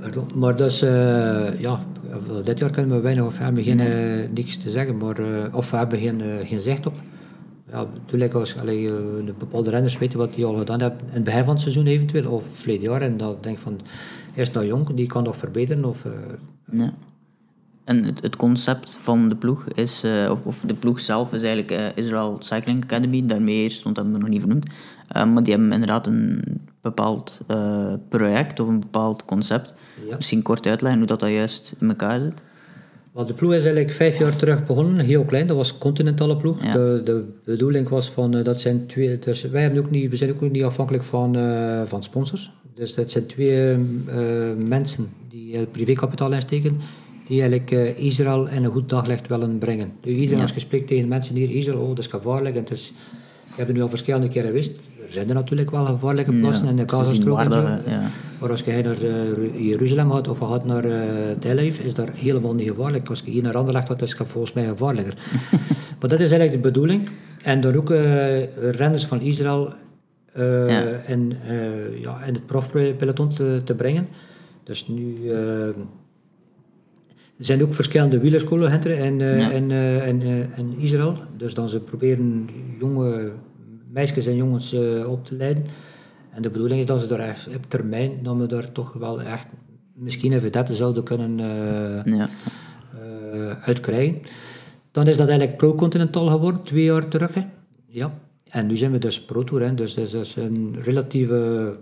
Pardon. Maar dus, eh, ja, dit jaar kunnen we weinig of hebben geen, eh, niks te zeggen, maar, eh, of we hebben geen, geen zicht op. Ja, natuurlijk als allee, de bepaalde renners weten wat die al gedaan hebben in het begin van het seizoen eventueel, of verleden jaar, en dan denk ik van, is nou jong, die kan nog verbeteren, of... ja. En het, het concept van de ploeg is, of, of de ploeg zelf is eigenlijk Israel Cycling Academy, daarmee eerst, want dat hebben we nog niet vernoemd. Maar die hebben inderdaad een bepaald eh, project of een bepaald concept. Ja. Misschien kort uitleggen hoe dat, dat juist in elkaar zit. Wel, de ploeg is eigenlijk vijf jaar terug begonnen, heel klein, dat was een continentale ploeg. Ja. De, de bedoeling was van, eh, dat zijn twee, dus wij hebben ook niet, we zijn ook niet afhankelijk van, eh, van sponsors. Dus dat zijn twee mensen die privékapitaal insteken, die eigenlijk Israël in een goed daglicht willen brengen. Dus iedereen Ja. als je spreekt tegen mensen hier, Israël, oh dat is gevaarlijk. En het is, we hebben nu al verschillende keren gewist, er zijn er natuurlijk wel gevaarlijke plaatsen in de Gazastrook ja. Maar als je naar eh, Jeruzalem gaat of je gaat naar eh Tel Aviv, is dat helemaal niet gevaarlijk. Als je hier naar Anderlecht gaat, is het volgens mij gevaarlijker. *laughs* maar dat is eigenlijk de bedoeling. En dan ook eh, renners van Israël Ja. in, ja, in het profpeloton te, te brengen. Dus nu... er zijn ook verschillende wielerscholen in, eh, Ja. in, in, in Israël. Dus dan ze proberen jonge meisjes en jongens eh, op te leiden. En de bedoeling is dat ze daar echt op termijn, dat we daar toch wel echt misschien even dat zouden kunnen eh, Ja. eh, uitkrijgen. Dan is dat eigenlijk pro-continental geworden, twee jaar terug. Hè. Ja. En nu zijn we dus pro-tour, hè. dus dat is een relatieve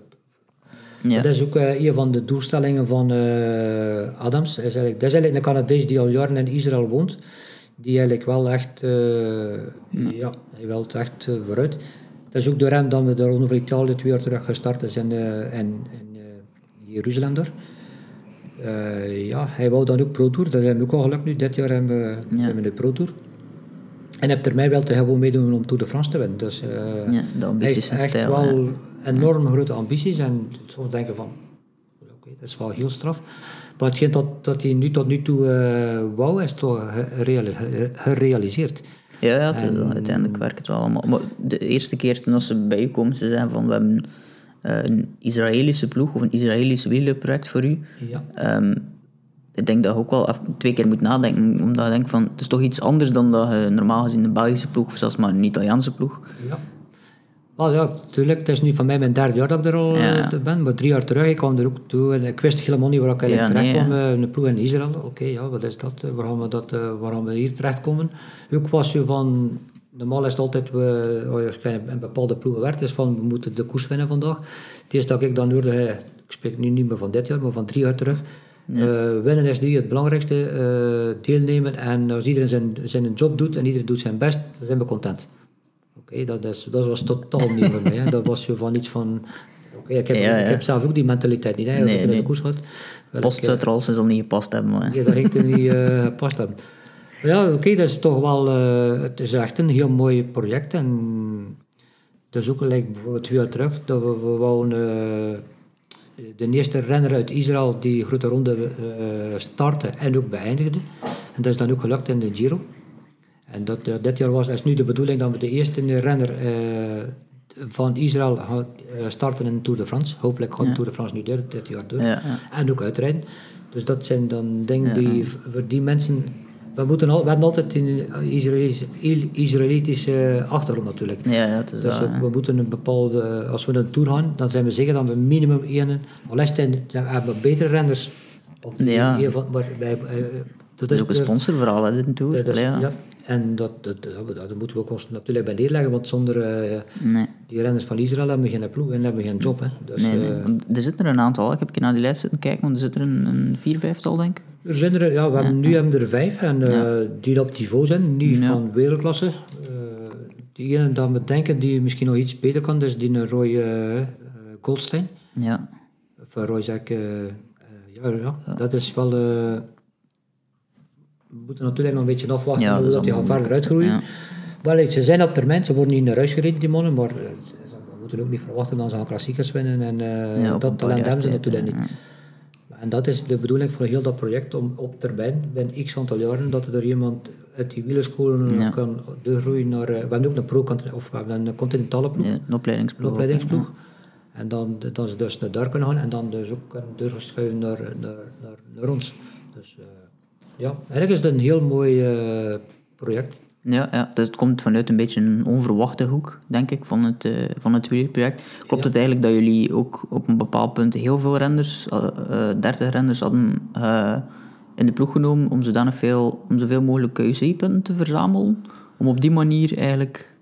Ja. dat is ook een van de doelstellingen van eh, Adams. Is eigenlijk, dat is eigenlijk een Canadees die al jaren in Israël woont. Die eigenlijk wel echt, ja, hij wil echt vooruit. Dat is ook door hem dat we de Ronde van Italië twee jaar terug gestart is in, eh, in, in eh, Jeruzalem. Eh, ja, hij wou dan ook Pro Tour, dat is hem ook al gelukt nu. Dit jaar hebben we, hebben we de Pro Tour. En op termijn wil hij gewoon meedoen om Tour de France te winnen. Dus, Ja, de ambities hij en heeft echt stijl, wel enorm grote ambities en soms denken van, oké, dat is wel heel straf. Maar hetgeen dat, dat hij nu tot nu toe eh wou, is toch gereali- ge- gerealiseerd. Ja, ja het is, wel- uiteindelijk werkt het wel allemaal. Maar de eerste keer toen ze bij u komen, ze zeggen van we hebben eh, een Israëlische ploeg of een Israëlisch wielerproject voor u. Ja. Ehm, ik denk dat je ook wel twee keer moet nadenken, omdat je denkt van het is toch iets anders dan dat je normaal gezien een Belgische ploeg of zelfs maar een Italiaanse ploeg. Ja. Wel ja, natuurlijk. Het is nu van mij mijn derde jaar dat ik er al Ja. eh, ben. Maar drie jaar terug, ik kwam er ook toe. En ik wist helemaal niet waar ik eigenlijk Ja, nee, terecht kwam. eh, Een ploeg in Israël. Oké, ja, wat is dat? eh, Waar gaan we, dat, eh, waar gaan we hier terechtkomen? Ook was je van... Normaal is het altijd, we, als je in bepaalde ploegen werkt, is van, we moeten de koers winnen vandaag. Het eerste dat ik dan hoorde, eh, ik spreek nu niet meer van dit jaar, maar van drie jaar terug. Eh, winnen is nu het belangrijkste, eh, deelnemen. En als iedereen zijn, zijn job doet en iedereen doet zijn best, dan zijn we content. Oké, dat, is, dat was totaal nieuw voor mij. Hè. Dat was je van iets van... Oké, ik, heb, Ja, ja. ik heb zelf ook die mentaliteit niet. Hè. Nee, ik nee. de koers gaat... wil ik, Post eh, zal niet gepast hebben. Maar. ja, dat ging er niet eh, gepast hebben. Maar ja, oké, dat is toch wel... eh, het is echt een heel mooi project. En dat is ook gelijk bijvoorbeeld twee jaar terug, dat we, we wouden... eh, de eerste renner uit Israël die grote ronde startte en ook beëindigde. En dat is dan ook gelukt in de Giro. En dat, eh, dit jaar was, is nu de bedoeling dat we de eerste renner eh, van Israël eh, starten in Tour de France. Hopelijk gaat Tour de France nu dit jaar door. Ja, ja. En ook uitrijden. Dus dat zijn dan dingen die voor die mensen... We, moeten al, we hebben altijd een Israëlische, Israëlitische achtergrond natuurlijk. Ja, het is Dus dat, we moeten een bepaalde, als we naar de Tour gaan, dan zijn we zeker dat we minimum één, al is het in- we hebben betere renners, of Ja. van, maar wij, Dat is ook een sponsorverhaal, hè, dit tour. dat is- Allee, ja. ja. En dat, dat, dat, dat moeten we ook ons natuurlijk bij neerleggen, want zonder eh, Nee. die renners van Israël hebben we geen ploeg en hebben we geen job. Hè. Dus, Nee, nee. eh, Er zitten er een aantal. Ik heb een keer naar die lijst zitten kijken, want er zitten er een, een vier, vijftal, denk ik. Er zijn er, ja, we hebben, nu hebben we er vijf en eh, die op niveau zijn, niet Ja. van wereldklasse. Die ene dat we denken die misschien nog iets beter kan, dus die Roy Goldstein. Ja. Of Roy ja, ja, dat is wel... we moeten natuurlijk nog een beetje afwachten Ja, dat dat die gaan verder uitgroeien. Ja. Wel, ze zijn op termijn, ze worden niet naar huis gereden, die mannen, maar eh, we moeten ook niet verwachten dat ze gaan klassiekers winnen en eh, Ja, dat talent hebben ze natuurlijk niet. En dat is de bedoeling van heel dat project, om op termijn, binnen x aantal jaren, dat er iemand uit die wielerscholen Ja. kan doorgroeien naar... eh, we hebben ook een pro of we hebben een continentale ploeg, Ja, een opleidingsploeg. een opleidingsploeg. En dan, dan ze dus naar daar kunnen gaan en dan dus ook kunnen doorschuiven naar, naar, naar, naar ons. Dus ja, eigenlijk is het een heel mooi eh, project. Ja, ja, dus het komt vanuit een beetje een onverwachte hoek, denk ik, van het, eh, van het wielerproject. Klopt het eigenlijk dat jullie ook op een bepaald punt heel veel renners, eh, eh, 30 renners, hadden in de ploeg genomen om zodanig veel, om zoveel mogelijk UCI-punten te verzamelen? Om op die manier eigenlijk...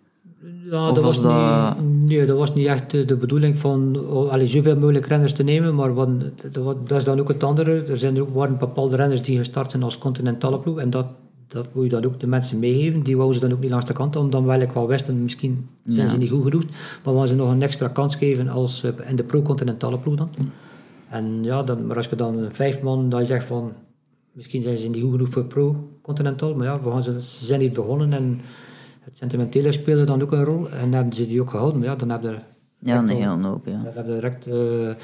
Ja, Of dat was dat- Niet, nee, dat was niet echt de, bedoeling van oh, allee, zoveel mogelijk renners te nemen, maar wat, dat, dat is dan ook het andere. Er zijn er ook, waren bepaalde renners die gestart zijn als continentale ploeg en dat, dat moet je dan ook de mensen meegeven. Die wouden ze dan ook niet langs de kant, omdat wel ik wel wisten, misschien zijn Ja. ze niet goed genoeg, maar we ze nog een extra kans geven als, eh, in de pro-continentale ploeg dan. En ja, dan, maar als je dan vijf man, dat je zegt van, misschien zijn ze niet goed genoeg voor pro-continental, maar ja, we gaan ze, ze zijn hier begonnen en het sentimentele speelde dan ook een rol en hebben ze die ook gehouden, maar ja, dan hebben er Ja, een al- hele hoop, ja. dan hebben direct, eh,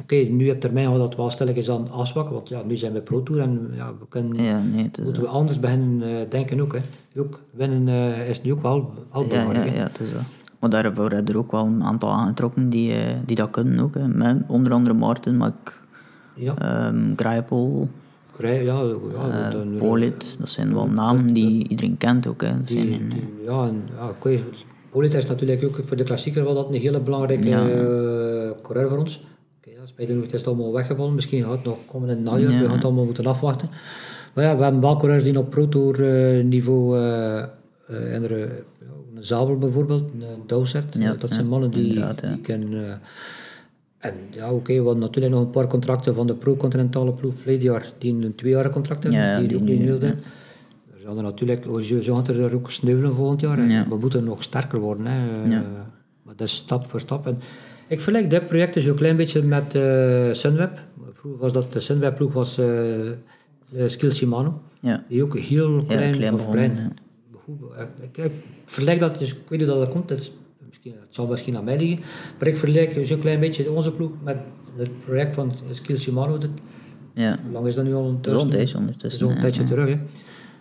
oké, nu op termijn gaat dat wel stilletjes aan afzwakken, want ja, nu zijn we Pro Tour en ja, we kunnen, Ja, nee, is... moeten we anders beginnen eh, denken ook. Hè. Ook winnen eh, is nu ook wel, wel belangrijk. ja, ja, het is dat. Maar daarvoor hebben er ook wel een aantal aangetrokken die, die dat kunnen ook. Hè. Met onder andere Maarten, maar ook Ja, ehm Grijpel, Krij- ja, ja, eh, dan, eh, Polit. Dat zijn wel namen die iedereen kent ook. Hè. Zijn in, die- ja, en, ja, Polit is natuurlijk ook voor de klassieker wel dat een hele belangrijke Ja. eh, coureur voor ons. Oké, ja, spijtig genoeg, het is het allemaal weggevallen. Misschien gaat het nog komen in het najaar, Ja. we gaan het allemaal moeten afwachten. Maar ja, we hebben wel coureurs die op Pro Tour eh, niveau, eh eh, en er, eh, een Zabel bijvoorbeeld, een Dowsert, Ja, dat zijn mannen die, ja. die kunnen... en ja, oké, we hadden natuurlijk nog een paar contracten van de pro-continentale ploeg verleden jaar, die een tweejarig contract hebben, Ja, die, die ook niet nu, wilden. Er zouden natuurlijk, zo zo gaat er ook sneuvelen volgend jaar. en Ja. We moeten nog sterker worden. Hè. Ja. Maar dat is stap voor stap. En ik vergelijk dit project dus ook een klein beetje met eh, Sunweb. Vroeger was dat de Sunweb-ploeg, was eh, Skill Shimano. ja. Die ook heel klein, klein of begonnen, klein. Goed, ik, ik vergelijk dat, dus, ik weet niet dat komt, dat is, misschien, het zal misschien aan mij liggen, maar ik vergelijk zo'n klein beetje onze ploeg met het project van Skill Shimano. Dat, ja. hoe lang is dat nu al ondertussen? tijdje Dat ondertussen. hè. tijdje terug. Hè.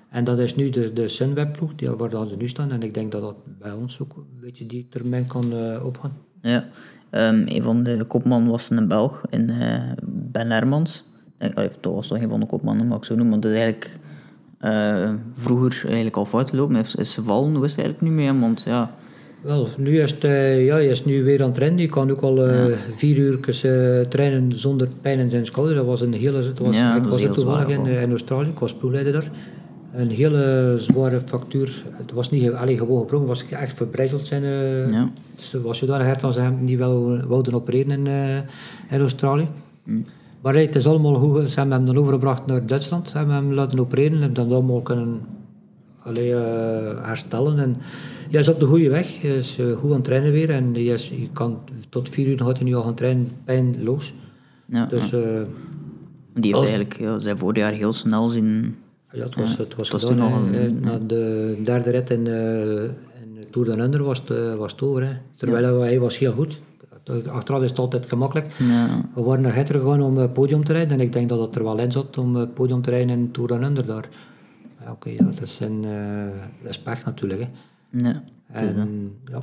En dat is nu de, de Sunweb-ploeg, die- waar dan ze nu staan. En ik denk dat dat bij ons ook een beetje die termijn kan eh, opgaan. Ja. Ehm, een van de kopman was een Belg, in, eh, Ben Hermans. Ik, allee, dat was toch een van de kopmannen, mag ik zo noemen. Want dat is eigenlijk eh, vroeger eigenlijk al fout gelopen. Hij is, gevallen, het eigenlijk nu mee? hem? Want ja, Wel, nu is, het, eh, ja, hij is nu weer aan het trainen. Die kan ook al eh, vier uur eh, trainen zonder pijn in zijn schouder. Dat was een hele... Het was, Ja, ik was er toevallig in, in Australië. Ik was ploegleider daar. Een hele zware factuur. Het was niet alleen gewoon gebroken, het was echt verbrijzeld zijn. eh, ja. Dus er was zodanig hard dat ze hem niet wel wouden opereren in, in Australië. Maar hey, het is allemaal goed. Ze hebben hem dan overgebracht naar Duitsland. Ze hebben hem laten opereren. Hebben dat allemaal kunnen allee, herstellen. En hij is op de goede weg. Hij is eh, goed aan het trainen weer. En hij is, je kan, tot vier uur gaat hij nu al gaan trainen, pijnloos. ja, Dus ja. eh, Die heeft eigenlijk ja, zijn vorig jaar heel snel zien... ja, het was, het was het was gedaan. een- Na de derde rit in, eh in Tour de Under was het, eh, was het over. Hè. Terwijl hij was heel goed. Achteraf is het altijd gemakkelijk. Ja, We waren naar Gitter gegaan om het podium te rijden en ik denk dat het er wel in zat om het podium te rijden in Tour en Under daar. Ja, Oké, ja, dat, is een, eh, dat is pech natuurlijk. Hè. Ja. En, ja,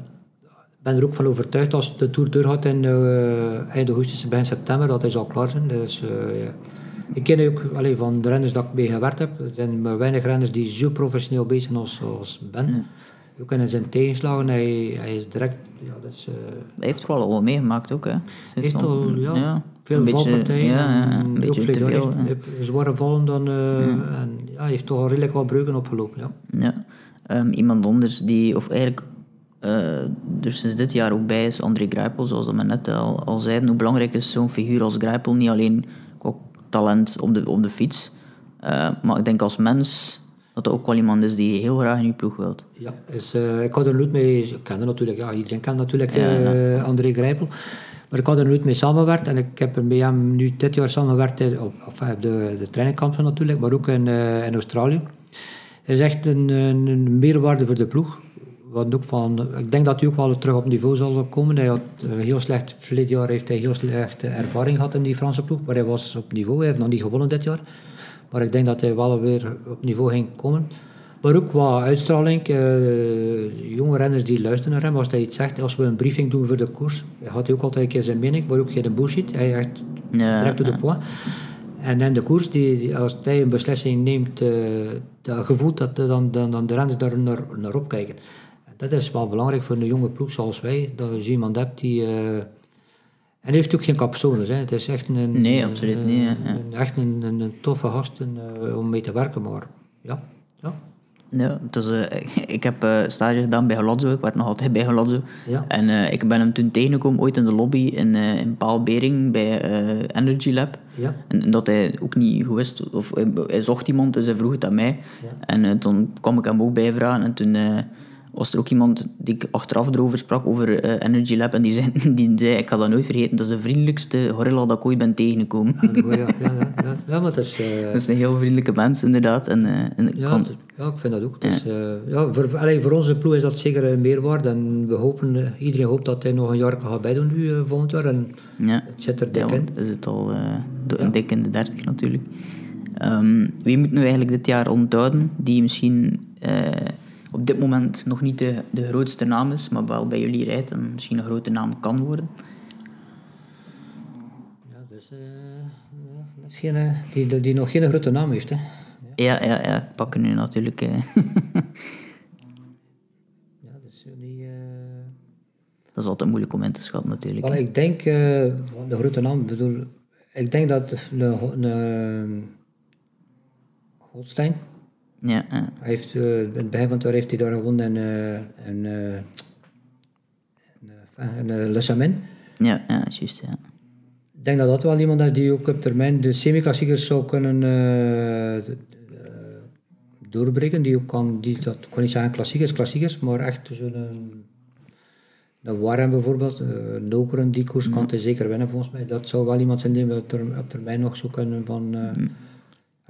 ik ben er ook van overtuigd als de Tour doorgaat in eh, eind augustus, begin september, dat hij zal klaar zijn. Dus, eh, ja. Ik ken ook allee, van de renners dat ik mee gewerkt heb, er zijn maar weinig renners die zo professioneel bezig zijn als, als Ben. ook in zijn tegenslagen, hij, hij is direct... Ja, dat is, eh, Hij heeft wel al meegemaakt ook, hè. Ze heeft al ja, veel een beetje- valpartijen. Ja, ja, en een ook beetje te veel. heeft, ja. heeft zware vallen dan... En ja, hij heeft toch al redelijk wat breuken opgelopen, ja. Ja. Ehm, iemand anders die, of eigenlijk eh, er sinds dit jaar ook bij is, André Grijpel, zoals we net al, al zeiden. Hoe belangrijk is zo'n figuur als Grijpel? Niet alleen qua talent op de, op de fiets, eh, maar ik denk als mens dat dat ook wel iemand is die heel graag in je ploeg wilt. Ja, is, eh, ik had er nooit mee... Ik kende natuurlijk, ja, iedereen kent natuurlijk eh, André Grijpel. Maar ik had er nooit mee samengewerkt. En ik heb er met hem nu dit jaar samengewerkt in- op, op de, de trainingkampen natuurlijk, maar ook in, in Australië. Hij is echt een, een, meerwaarde voor de ploeg. Wat ook van, ik denk dat hij ook wel terug op niveau zal komen. Hij had eh, heel slecht, verleden jaar heeft hij heel slechte ervaring gehad in die Franse ploeg. Maar hij was op niveau, hij heeft nog niet gewonnen dit jaar. Maar ik denk dat hij wel weer op niveau ging komen. Maar ook qua uitstraling, eh, jonge renners die luisteren naar hem. Als hij iets zegt, als we een briefing doen voor de koers, had hij ook altijd een keer zijn mening, maar ook geen bullshit. Hij echt direct to the point. En in de koers, die, die- als hij een beslissing neemt, eh dat gevoel dat de- dan, dan, dan de renners daar naar, naar opkijken. En dat is wel belangrijk voor een jonge ploeg zoals wij, dat je iemand hebt die... eh, en hij heeft ook geen capsones, hè. Het is echt een... Nee, absoluut een- niet, hè. Een- echt een, een, toffe gast eh, om mee te werken, maar ja, ja. Ja, eh, *laughs* ik heb eh, stage gedaan bij Galazzo, ik werk nog altijd bij Galazzo. Ja. En eh, ik ben hem toen tegengekomen, ooit in de lobby in, in Paalbering bij eh, Energy Lab. Ja. En, en dat hij ook niet goed wist, of hij, hij zocht iemand, dus hij vroeg het aan mij. En toen kwam ik hem ook bijvragen en toen was er ook iemand die ik achteraf erover sprak, over eh, Energy Lab. En die zei, *laughs* die zei, ik ga dat nooit vergeten, dat is de vriendelijkste gorilla dat ik ooit ben tegengekomen. Ja, ja, ja, ja, ja. ja, maar het is... eh, *laughs* dat is een heel vriendelijke mens, inderdaad. En, eh, en Ja, kan- het- ja, ik vind dat ook. Dus, eh, ja, voor, allee, voor onze ploeg is dat zeker een meerwaarde. En we hopen, eh, iedereen hoopt dat hij nog een jaar gaat bijdoen nu eh, volgend jaar. En ja. het zit er dik in. is het al eh, een dik in de 30 natuurlijk. Ehm, wie moet nu eigenlijk dit jaar onthouden die misschien eh, op dit moment nog niet de, de grootste naam is, maar wel bij jullie rijdt en misschien een grote naam kan worden? Ja, dus, dat is geen, eh, die, die, nog geen grote naam heeft. Hè. Ja, ja, ja, ik pak er nu natuurlijk. eh, *laughs* Ja, dat is niet... eh, dat is altijd moeilijk om in te schatten natuurlijk. Wel, ik denk, de grote naam, ik bedoel, ik denk dat een, een, Holstein, Ja, hij heeft, eh, in het begin van het jaar heeft hij daar gewonnen en, eh en, eh en, en, eh, Le Samin. ja, ja, juist. Ja. Ik denk dat dat wel iemand is die ook op termijn de semi-klassiekers zou kunnen eh, eh, doorbreken. Die ook kan, die, dat kan niet zeggen klassiekers, klassiekers, maar echt zo'n een, een Warren bijvoorbeeld, uh, Nokeren, die koers kan hij zeker winnen volgens mij. Dat zou wel iemand zijn die we op ter- op termijn nog zou kunnen van... eh,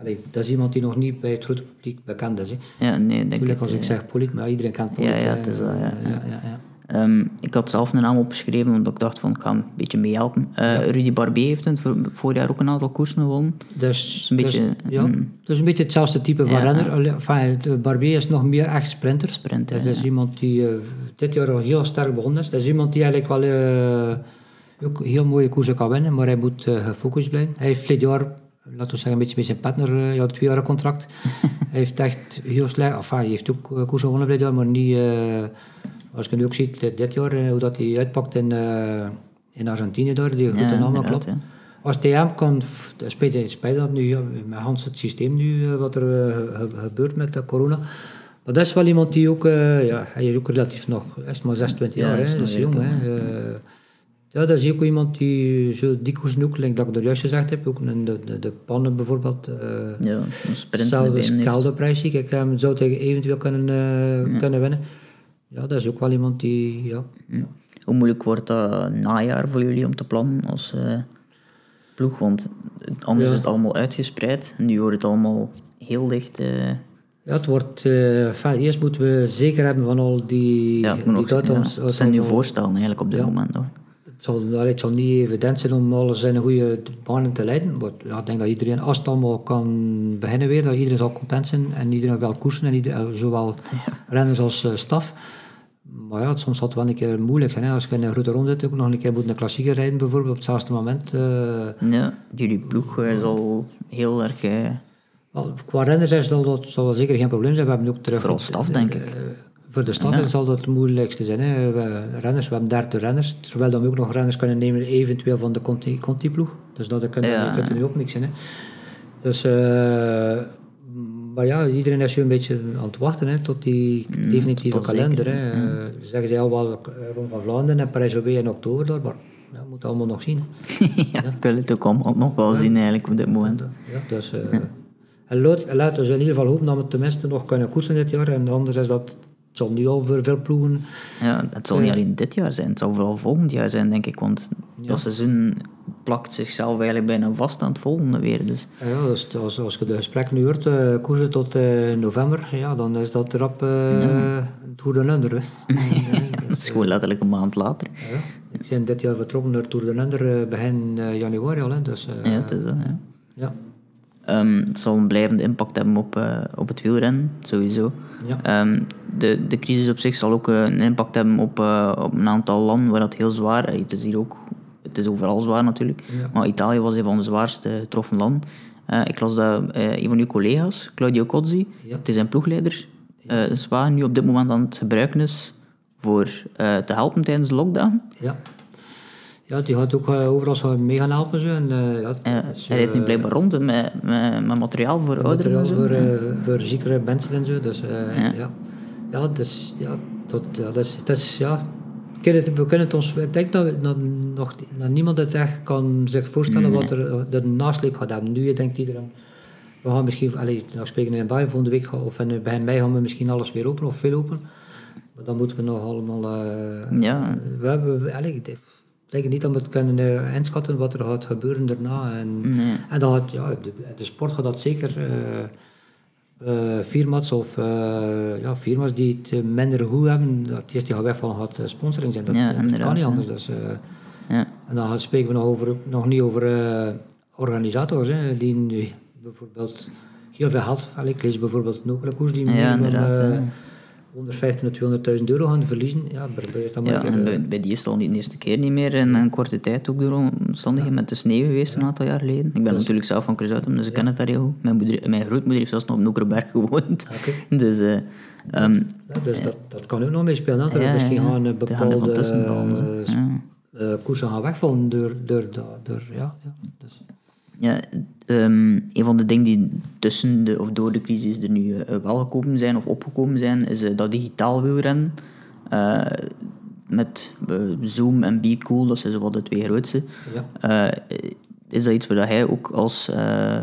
allee, dat is iemand die nog niet bij het grote publiek bekend is. Hè. ja, nee, denk Moeilijk als ik zeg Polit, maar iedereen kent Polit. Ja, ja, het is dat, ja, ja. ja, ja, ja. Ehm, ik had zelf een naam opgeschreven, omdat ik dacht van, ik ga hem een beetje meehelpen. Eh Rudy Barbier heeft in het vorig jaar ook een aantal koersen gewonnen. Dus, een beetje, dus, ja, mm. dus een beetje hetzelfde type van renner. Enfin, Barbier is nog meer echt sprinter. Sprinter, Dat is iemand die eh, dit jaar al heel sterk begonnen is. Dat is iemand die eigenlijk wel eh, ook heel mooie koersen kan winnen, maar hij moet gefocust blijven. Hij heeft verleden jaar, laten we zeggen, een beetje met zijn partner, eh, een twee jaar contract. *laughs* hij heeft echt heel slecht, enfin, hij heeft ook eh, koersen gewonnen jaar, maar niet, eh, als je nu ook ziet, dit jaar, hoe dat hij uitpakt in, eh, in Argentinië daar, die Ja, inderdaad, klopt. ja. Als TM kan, spijt, spijt dat nu, ja, met Hans het systeem nu, wat er ge- gebeurt met de corona. Maar dat is wel iemand die ook, ja, hij is ook relatief nog, hij is maar 26 Ja, jaar, is dat is jong. Hè. Eh, ja, dat is ook iemand die zo ook, like dat ik er juist gezegd heb, ook in de, de, de pannen bijvoorbeeld. eh Ja, Hetzelfde kelderprijs zie ik. Hem zou tegen eventueel kunnen, eh, kunnen winnen. Ja, dat is ook wel iemand die, ja. Hoe moeilijk wordt dat najaar voor jullie om te plannen als eh, ploeg? Want anders Ja. is het allemaal uitgespreid. Nu wordt het allemaal heel dicht. eh, Ja, het wordt, eh, eerst moeten we zeker hebben van al die, ja, ik moet die nog zeggen, ja. Zijn nu voorstellen eigenlijk op dit Ja. moment. Hoor. Het zal, het zal niet evident zijn om alles in een goede banen te leiden. Maar ja, ik denk dat iedereen, als het allemaal kan beginnen weer, dat iedereen zal content zijn en iedereen wel koersen, en iedereen, eh, zowel renners als eh, staf. Maar ja, het, soms zal het wel een keer moeilijk zijn. Hè. Als je in een grote ronde zit, ook nog een keer moet een klassieker rijden bijvoorbeeld op hetzelfde moment. eh, Ja, jullie ploeg eh, zal heel erg... qua renners is dat, dat zal wel zeker geen probleem zijn. We hebben ook terug... Vooral staf, denk ik. Voor de stad zal dat het moeilijkste zijn. Hè. We, renners, we hebben 30 renners. Terwijl dan we ook nog renners kunnen nemen, eventueel van de Conti, Conti ploeg. Dus dat kun je, Ja. kunt er nu ook niks in. Hè. Dus, eh, maar ja, iedereen is nu een beetje aan het wachten hè, tot die definitieve tot kalender. zeker, Hè. Eh, zeggen zij al wel rond van Vlaanderen en Parijs-Roubaix in oktober, door, maar ja, we moeten allemaal nog zien. Hè. *laughs* ja, ik wil het ook allemaal nog wel zien eigenlijk op dit moment. Ja, dus, eh, en laten we in ieder geval hopen dat we tenminste nog kunnen koersen dit jaar. En anders is dat, het zal nu al voor veel ploegen. Ja, het zal niet alleen dit jaar zijn, het zal vooral volgend jaar zijn, denk ik. Want dat seizoen plakt zichzelf eigenlijk bijna vast aan het volgende weer. Dus Ja, dus als, als je de gesprekken nu hoort, eh, koersen tot eh, november, ja, dan is dat erop uh, Tour de Lunder. dat is gewoon letterlijk een maand later. Ja, ik ben dit jaar vertrokken naar Tour de Lunder eh, begin eh, januari al. Hè, dus, eh, Ja, het is dat, ja. Ehm, het zal een blijvende impact hebben op, eh, op het wielrennen, sowieso. Ja. Ehm, de, de crisis op zich zal ook eh, een impact hebben op, eh, op een aantal landen waar dat heel zwaar is. Het is hier ook, het is overal zwaar natuurlijk. Ja. Maar Italië was een van de zwaarste getroffen landen. Ik las dat een van uw collega's, Claudio Cozzi, Ja. het is een ploegleider, nu op dit moment aan het gebruiken is voor te helpen tijdens de lockdown. Ja. Ja, die gaat ook eh, overal zo mee gaan helpen. Zo. En, eh, ja, is, hij rijdt nu eh, blijkbaar rond met, met, met materiaal voor ouderen. materiaal voor, voor ziekere mensen en zo. Dus, Ja. ja. Dus, ja, dat, ja, dat is, dat is, ja. We kunnen het, ons, ik denk dat, we, dat, nog, dat niemand het echt kan zich voorstellen wat er de nasleep gaat hebben. Nu denkt iedereen, we gaan misschien, allez, nou spreken we in België volgende week, of in, bij mei gaan we misschien alles weer open, of veel open. Maar dan moeten we nog allemaal, eh, Ja. we hebben, ik denk niet dat we het kunnen eh, inschatten wat er gaat gebeuren daarna. En, Nee. en dan gaat, ja, de, de sport gaat dat zeker. eh, firma's of eh, ja, firma's die het minder goed hebben, dat eerst die gaan weg van gaat sponsoring zijn. Dat, Ja, dat kan niet ja. anders. Dus, Ja. en dan spreken we nog, over, nog niet over organisators, hè, die nu bijvoorbeeld heel veel geld. Ik lees bijvoorbeeld koers die Ja, minimum inderdaad, eh, ja. 150 tot 200.000 euro gaan verliezen. Ja, probeer dan maar Ja, en eh, bij, bij die is het al niet de eerste keer niet meer in een korte tijd ook door omstandigheden met de sneeuw geweest een aantal jaar geleden. Ik ben natuurlijk zelf van Cruzuitum, dus ik ken het daar heel goed. Mijn, moeder, mijn grootmoeder heeft zelfs nog op Noekerberg gewoond. Oké. *laughs* Dus eh, ehm, Ja, dus dat, dat kan ook nog meespelen. Dat er Ja, misschien ja. gaan eh, gaan bepaalde eh, Ja. eh, koersen gaan wegvallen door, door, door, door ja, ja. Dus, ja, ehm, een van de dingen die tussen de, of door de crisis er nu eh, wel gekomen zijn of opgekomen zijn, is eh, dat digitaal wielrennen. Eh, met Zoom en Be Cool, dat zijn zo wat de twee grootste. ja. Is dat iets waar hij ook als,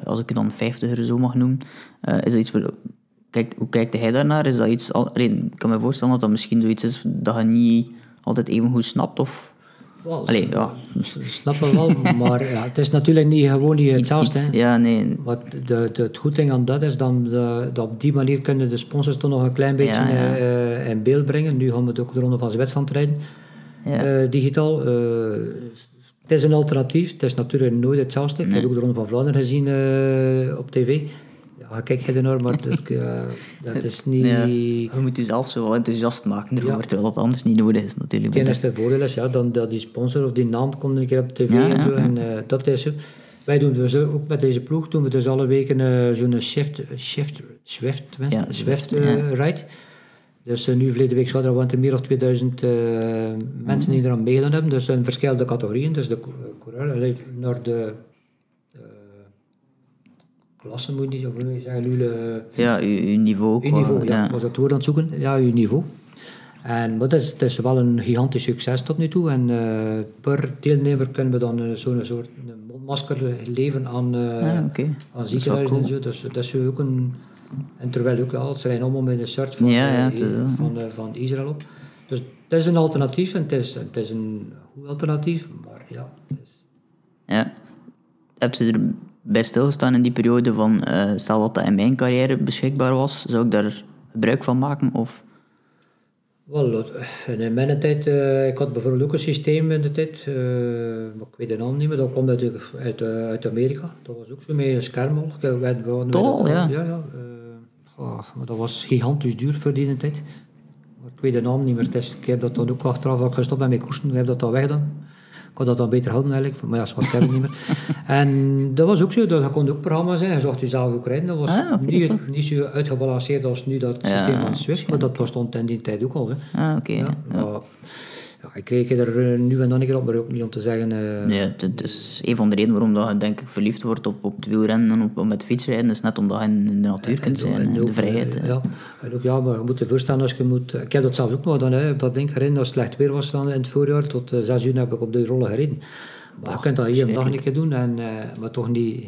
als ik het dan vijftiger zo mag noemen, is dat iets waar, kijk, hoe kijkt hij daarnaar? Is dat iets, ik kan me voorstellen dat dat misschien zoiets is dat je niet altijd even goed snapt of... Wel, Allee, ja. snappen we wel, *laughs* maar ja, het is natuurlijk niet gewoon niet hetzelfde. Iets, ja, nee. Wat de, de, het goede ding aan dat is dan de, dat op die manier kunnen de sponsors toch nog een klein beetje Ja, ja. eh, in beeld brengen. Nu gaan we het ook de Ronde van Zwitserland rijden, Ja. eh, digitaal. Eh, het is een alternatief, het is natuurlijk nooit hetzelfde. Ik heb ook de Ronde van Vlaanderen gezien op tv. Ja, kijk je ernaar, maar is, eh, dat *laughs* is niet... Ja, je moet jezelf zo enthousiast maken ervoor, Ja. terwijl dat anders niet nodig is natuurlijk. Het enige voordeel is ja, dan, dat die sponsor of die naam komt een keer op tv Ja, en zo. En, eh, dat is. Wij doen dus ook met deze ploeg doen we dus alle weken eh, zo'n shift, shift, Swift, Swift eh, ride. Dus nu verleden week zaterdag waren er meer dan 2000 eh, mensen die eraan meegedaan hebben. Dus in verschillende categorieën. Dus de co- coureur naar de klasse moet je niet, of hoe je zeggen, de, Ja, je, je niveau. uw qua- niveau, ja. Was dat woord aan het zoeken? Ja, uw niveau. En, maar het is, het is wel een gigantisch succes tot nu toe. En eh, per deelnemer kunnen we dan eh, zo'n soort mondmasker leveren aan, eh Ah, aan ziekenhuizen en zo. Dus dat is ook een... En terwijl ook, ja, ze zijn allemaal met een soort van, Ja, ja, eh, van, eh, van Israël op. Dus het is een alternatief en het is, het is een goed alternatief. Maar ja, het is... Ja. Heb ze er bij stilgestaan in die periode van, eh, stel dat dat in mijn carrière beschikbaar was, zou ik daar gebruik van maken? Of... Wel, eh, in mijn tijd, eh, ik had bijvoorbeeld ook een systeem in de tijd, eh, maar ik weet de naam niet meer, dat kwam uit, uit, uit Amerika. Dat was ook zo met een scherm Toch ja? Ja, ja. maar dat was gigantisch duur voor die tijd. Maar ik weet de naam niet meer. Ik heb dat dan ook achteraf gestopt met mijn koersen, ik heb dat dan weggedaan. Ik had dat dan beter houden eigenlijk, maar ja, zwart heb ik niet meer. *laughs* En dat was ook zo, dat kon ook programma zijn, je zocht jezelf ook rijden. Dat was Ah, niet, niet zo uitgebalanceerd als nu dat Ja, systeem van Swift, maar dat bestond in die tijd ook al. Hè. Ah, oké. Ja. Ja, ik kreeg er eh, nu en dan een keer op, maar ook niet om te zeggen... eh, Nee, het, het is een van de redenen waarom dat je denk ik verliefd wordt op, op het wielrennen en op, op met fietsrijden. is net omdat je in de natuur kunt zijn, en en ook, de vrijheid. eh. Ja, ook, ja, maar je moet je voorstellen als je moet... Ik heb dat zelf ook nog dan, hè, dat ding gereden, als het slecht weer was dan in het voorjaar. Tot eh, zes uur heb ik op de rollen gereden. Maar je kunt dat hier een dag een keer doen, en, maar toch niet...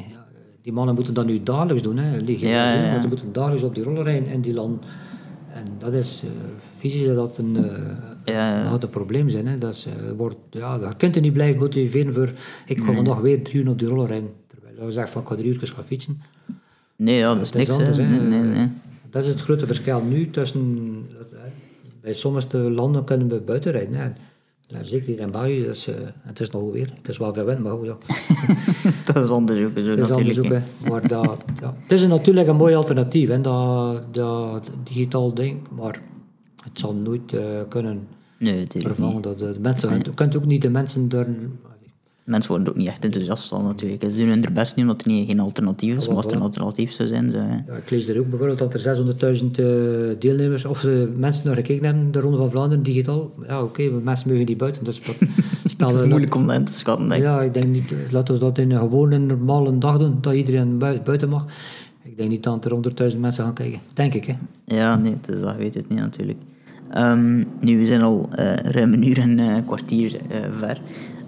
Die mannen moeten dat nu dagelijks doen, hè. Lieg je Ja, ja, ze moeten dagelijks op die rollen rijden in die land. En dat is... fysisch is dat een... Ja, gaat een probleem zijn. Hè. Dat eh, wordt, ja, je kunt er niet blijven motiveren voor... Ik ga vandaag weer drie uur op die rollen rijden. Terwijl je zegt van ik ga drie uur gaan fietsen. Nee, ja, dat is Het is niks. anders, hè. Nee, nee. Dat is het grote verschil nu tussen... Bij sommige landen kunnen we buiten rijden. Hè. Zeker hier in België. Dus, het is nog weer. Het is wel veel wind, maar goed, ja. *laughs* dat is anders ook zo Het is natuurlijk. Maar dat, ja. Het is een- natuurlijk een mooi alternatief, hè, dat, dat digitaal ding. Maar het zal nooit eh, kunnen Nee, vervangen. Dat de mensen, Je kunt ook niet de mensen door... Mensen worden ook niet echt enthousiast van natuurlijk. Ze doen hun best niet omdat er niet, geen alternatief is. Maar als er een alternatief zou zijn. Ja, ik lees er ook bijvoorbeeld dat er 600.000 eh, deelnemers of eh, mensen naar gekeken hebben, de Ronde van Vlaanderen digitaal. Ja, oké, mensen mogen niet buiten. Dus *laughs* stel Het is dat- moeilijk om dat in te schatten, denk ik. Ja, ik denk niet, laten we dat in een gewone normale dag doen, dat iedereen bui- buiten mag. Ik denk niet dat er 100.000 mensen gaan kijken. Denk ik, hè. Ja, nee, het is, dat weet het niet natuurlijk. Ehm, nu, we zijn al eh, ruim een uur en een kwartier eh, ver.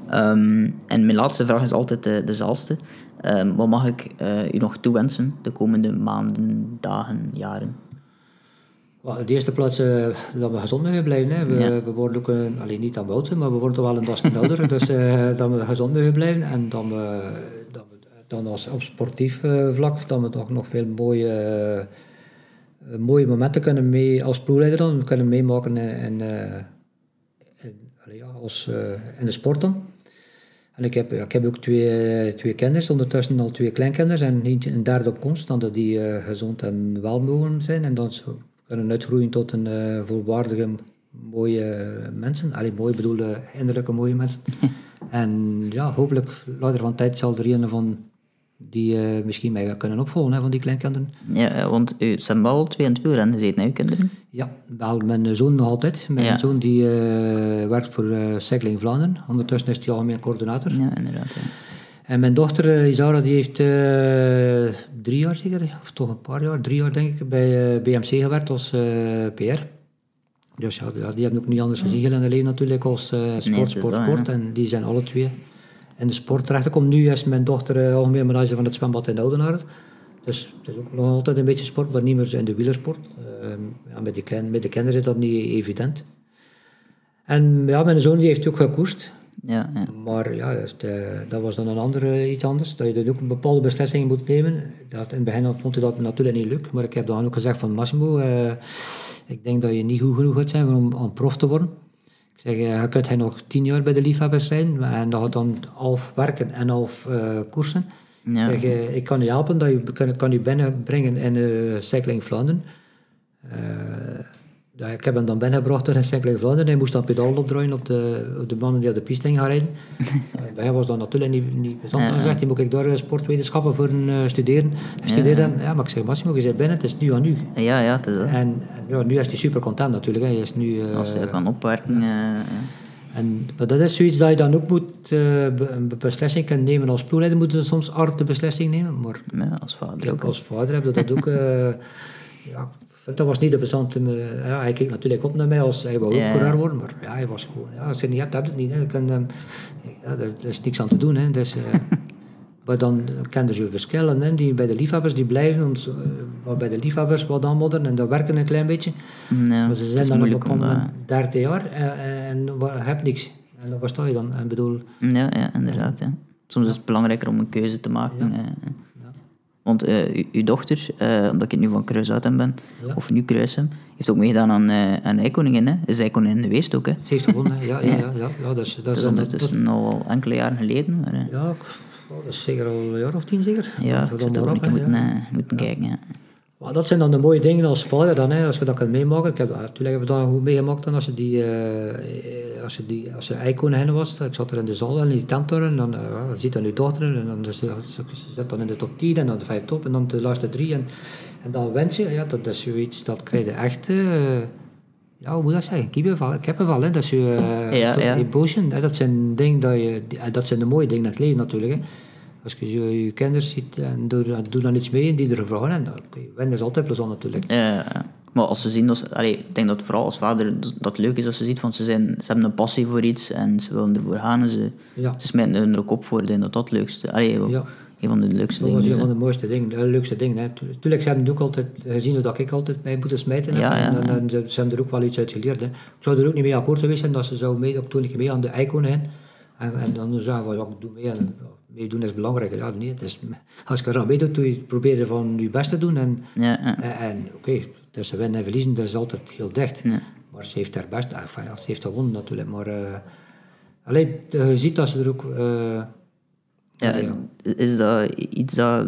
Ehm, en mijn laatste vraag is altijd eh, dezelfde. Ehm, wat mag ik u nog toewensen de komende maanden, dagen, jaren? Wel, in de eerste plaats dat we gezond mogen blijven. Hè. We, Ja. we worden ook, een, alleen niet aan oud, maar we worden toch wel een dagje ouder. *laughs* dus dat we gezond mogen blijven. En dan, we, dat we dan als, op sportief vlak, dat we toch nog veel mooie, mooie momenten kunnen mee, als ploegleider dan, kunnen meemaken in, in, eh, in, ja, als, eh, in de sport dan. En ik heb, ik heb ook twee, twee kinderen, ondertussen al twee kleinkinders en eentje een derde op komst, dan dat die eh, gezond en wel mogen zijn en dan zo kunnen uitgroeien tot een eh, volwaardige, mooie mensen. Allee, mooi bedoelde, innerlijke mooie mensen. *laughs* en ja, hopelijk later van tijd zal er een van die eh, misschien mij kunnen opvolgen, hè, van die kleinkinderen. Ja, want u zijn wel twee in het wielrennen gezeten, hè, uw kinderen? Ja, wel mijn zoon nog altijd. Mijn Ja. zoon die eh, werkt voor eh Cycling Vlaanderen. Ondertussen is hij algemeen coördinator. Ja, inderdaad. Ja. En mijn dochter Isara die heeft drie jaar zeker, of toch een paar jaar, drie jaar denk ik, bij BMC gewerkt als PR. Dus ja, die, die hebben ook niet anders gezien in hun leven natuurlijk als sport, sport, sport. En die zijn alle twee in de sport terechtgekomen. Nu is mijn dochter uh, algemeen manager van het zwembad in Oudenaarde. Dus het is ook nog altijd een beetje sport, maar niet meer in de wielersport. Uh, ja, met, die klein, met de kinderen is dat niet evident. En ja, mijn zoon die heeft ook gekoerst. Ja, ja. Maar ja, dus de, dat was dan een andere iets anders. Dat je dan ook een bepaalde beslissingen moet nemen. Dat, in het begin vond hij dat natuurlijk niet leuk. Maar ik heb dan ook gezegd van Massimo, uh, ik denk dat je niet goed genoeg gaat zijn om, om prof te worden. Zeg, je kunt hij nog tien jaar bij de liefhebbers zijn. En dat gaat dan half werken en half uh, koersen. Ja. Ik, zeg, uh, ik kan je helpen, dat je kan, kan je binnenbrengen in uh, Cycling Vlaanderen. Ja, ik heb hem dan binnengebracht door Cycling Vlaanderen. Hij moest dan pedaal opdraaien op de, op de mannen die op de piste gaan rijden. *laughs* Bij hem was dat natuurlijk niet, niet bijzonder. Hij zegt, hij moet ik daar sportwetenschappen voor uh, studeren. Studeren. Ja. ja, maar ik zeg, Massimo, je bent binnen, het is nu aan nu. Ja, ja, het is dat. En ja, nu is hij super content natuurlijk. Hè. Hij is nu, uh, Als hij kan opwerken. En, maar dat is zoiets dat je dan ook moet uh, een beslissing kunnen nemen. Als ploegleider moet je soms hard de beslissing nemen. Maar ja, als vader ook. Als vader heb je dat ook... Uh, *laughs* ja, dat was niet de plezante... Ja, hij keek natuurlijk op naar mij als hij wou ook haar worden. Maar ja, hij was gewoon... Ja, als je het niet hebt, heb je het niet. Hè. Kan, um, ja, daar, is niks aan te doen. Hè. Dus, uh, *laughs* maar dan kennen ze verschillen. Hè. Die bij de liefhebbers die blijven. Ons, uh, bij de liefhebbers wat aanmodderen. En dat werken een klein beetje. Ja, maar ze zijn dan op een bepaald moment 30 jaar. En, en heb niks. En dan sta je dan. En bedoel, ja, ja, inderdaad. Ja. Soms is het belangrijker om een keuze te maken. Ja. Want uh, uw dochter, uh, omdat ik het nu van Kruishouten ben, ja. of nu Kruisem, heeft ook meegedaan aan, uh, aan. Hè? Is Eikoningin geweest ook, hè? Ze heeft gewonnen, ja. ja, ja, ja, ja dat is, dat is, is ondertussen dat, al enkele jaren geleden. Maar, ja, dat is zeker al een jaar of tien zeker. Ja, ik zou dat ook een keer moeten, moeten kijken, ja. Maar dat zijn dan de mooie dingen als vader dan, hè, als je dat kunt meemaken. Ik heb, natuurlijk hebben we dat goed meegemaakt dan als je die, eh, als je die, als je was. Ik zat er in de zaal en in die tent en dan uh, je ziet dan je dochter en dan dus, ze zit dan in de top 10 en dan de vijf top en dan de laatste drie en, en dan wens je, ja, dat is zoiets, dat krijg je echt, eh, ja, hoe moet dat zeggen, kippenvel, kippenvel hè, dat is je uh, Ja, ja. emotion, hè, dat zijn dingen dat je, dat zijn de mooie dingen in het leven natuurlijk, hè. Als je je, je kinderen ziet en doe, doe dan iets mee en die er vragen, en dan, winnen is altijd plezant natuurlijk. Ja, maar als ze zien, dat ze, allee, ik denk dat vooral als vader dat, dat leuk is als ze ziet van ze, zijn, ze hebben een passie voor iets en ze willen ervoor gaan en ze, Ja. ze smijten hun er ook op voor. Ik denk dat dat het leukste, allee, Ja. een van de leukste Dat dingen was is. een van de mooiste dingen, de leukste dingen. Tuurlijk, ze hebben ook altijd gezien hoe dat ik altijd mij moeten smijten heb. Ja, ja, en, en ze, ze hebben er ook wel iets uit geleerd. Hè. Ik zou er ook niet mee akkoord geweest zijn dat ze zou mee, ook toen ik mee aan de icon heen. En, en dan zeggen van, ja, ik doe mee. En, meedoen is belangrijk. Ja, nee, het is, als je eraan meedoet, doe je, probeer je van je best te doen. En, Ja, ja. en, en oké, tussen winnen en verliezen, dat is altijd heel dicht. Ja. Maar ze heeft haar best, enfin, ja, ze heeft gewonnen natuurlijk. Maar eh alleen, je ziet dat ze er ook... eh, Ja, Is dat iets dat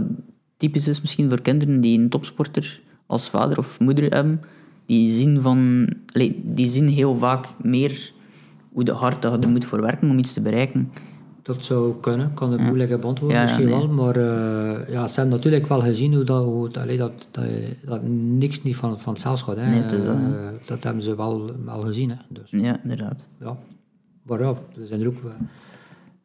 typisch is misschien voor kinderen die een topsporter als vader of moeder hebben? Die zien, van, die zien heel vaak meer hoe de hard dat je er moet voor werken om iets te bereiken. Dat zou kunnen, kan ik moeilijk beantwoorden, Ja, misschien nee. wel. Maar eh, ja, ze hebben natuurlijk wel gezien hoe dat, hoe het, allee, dat, dat, dat niks niet van, van zelfs gaat. Hè. Nee, het is Eh, dat hebben ze wel, wel gezien. Hè. Dus, Ja, inderdaad. ja. Maar ja, er zijn er ook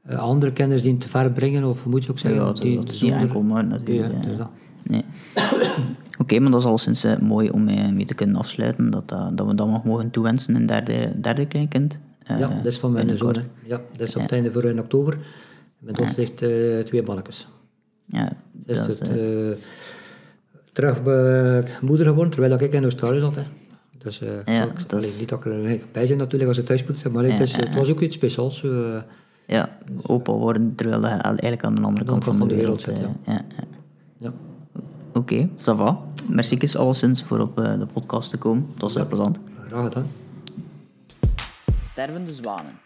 eh, andere kenners die het te ver brengen, of moet je ook zeggen. Ja, dat, die dat is niet enkel maar natuurlijk. het ja. Nee. *coughs* Oké, maar dat is alleszins eh, mooi om mee, mee te kunnen afsluiten. Dat, dat, dat we dat nog mogen toewensen een derde, derde kleinkind. Eh, ja, dat is van mijn zoon. Ja, dat is op het einde voor in oktober. Mijn dochter heeft eh, twee mannetjes. Ja, Ze is dat is, het, eh, eh, terug bij moeder geworden, terwijl ik in Australië zat. Hè. Dus eh, Ja, ik- dat is- niet dat ik er bij zijn natuurlijk als het thuis moet zijn, maar het, is, het was ook iets speciaals. Eh, ja, opa worden terwijl je eigenlijk aan de andere kant van de wereld zit, eh, ja. ja. Oké, ça va. Merci alleszins voor op eh, de podcast te komen. Dat was heel plezant. Graag gedaan. Stervende zwanen.